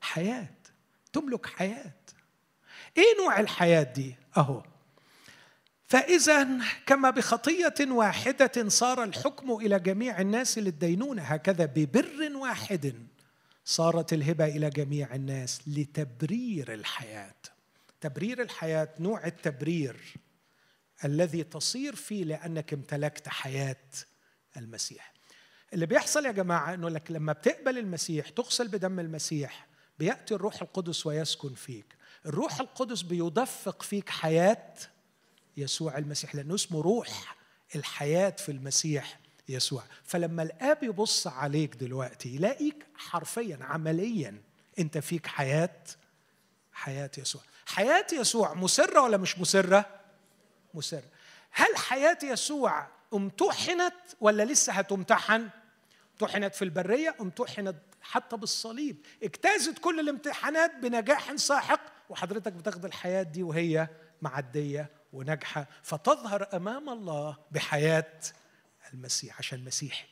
حياة تملك حياة إيه نوع الحياة دي؟ أهو فإذا كما بخطية واحدة صار الحكم إلى جميع الناس للدينونة هكذا ببر واحد صارت الهبة إلى جميع الناس لتبرير الحياة. تبرير الحياة نوع التبرير الذي تصير فيه لأنك امتلكت حياة المسيح. اللي بيحصل يا جماعة أنه لك لما بتقبل المسيح تغسل بدم المسيح بيأتي الروح القدس ويسكن فيك. الروح القدس بيدفق فيك حياة يسوع المسيح لأنه اسمه روح الحياة في المسيح. يسوع. فلما الآب يبص عليك دلوقتي يلاقيك حرفيا عمليا أنت فيك حياة حياة يسوع. حياة يسوع مسرة ولا مش مسرة؟ مسرة. هل حياة يسوع امتحنت ولا لسه هتمتحن؟ امتحنت في البرية امتحنت حتى بالصليب. اجتازت كل الامتحانات بنجاح ساحق وحضرتك بتاخد الحياة دي وهي معدية وناجحة. فتظهر أمام الله بحياة المسيح عشان مسيحي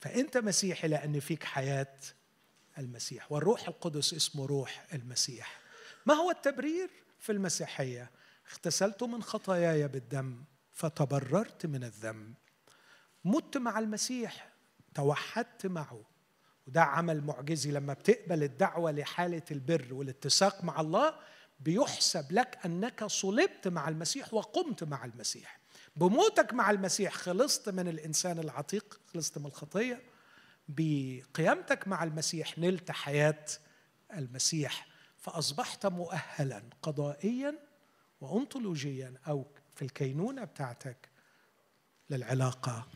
فأنت مسيحي لأن فيك حياة المسيح. والروح القدس اسمه روح المسيح. ما هو التبرير في المسيحية؟ اغتسلت من خطاياي بالدم فتبررت من الذنب مت مع المسيح توحدت معه. وده عمل معجزي لما بتقبل الدعوة لحالة البر والاتساق مع الله بيحسب لك أنك صلبت مع المسيح وقمت مع المسيح. بموتك مع المسيح خلصت من الإنسان العتيق خلصت من الخطية بقيامتك مع المسيح نلت حياة المسيح فأصبحت مؤهلا قضائيا وأنطولوجيا أو في الكينونة بتاعتك للعلاقة.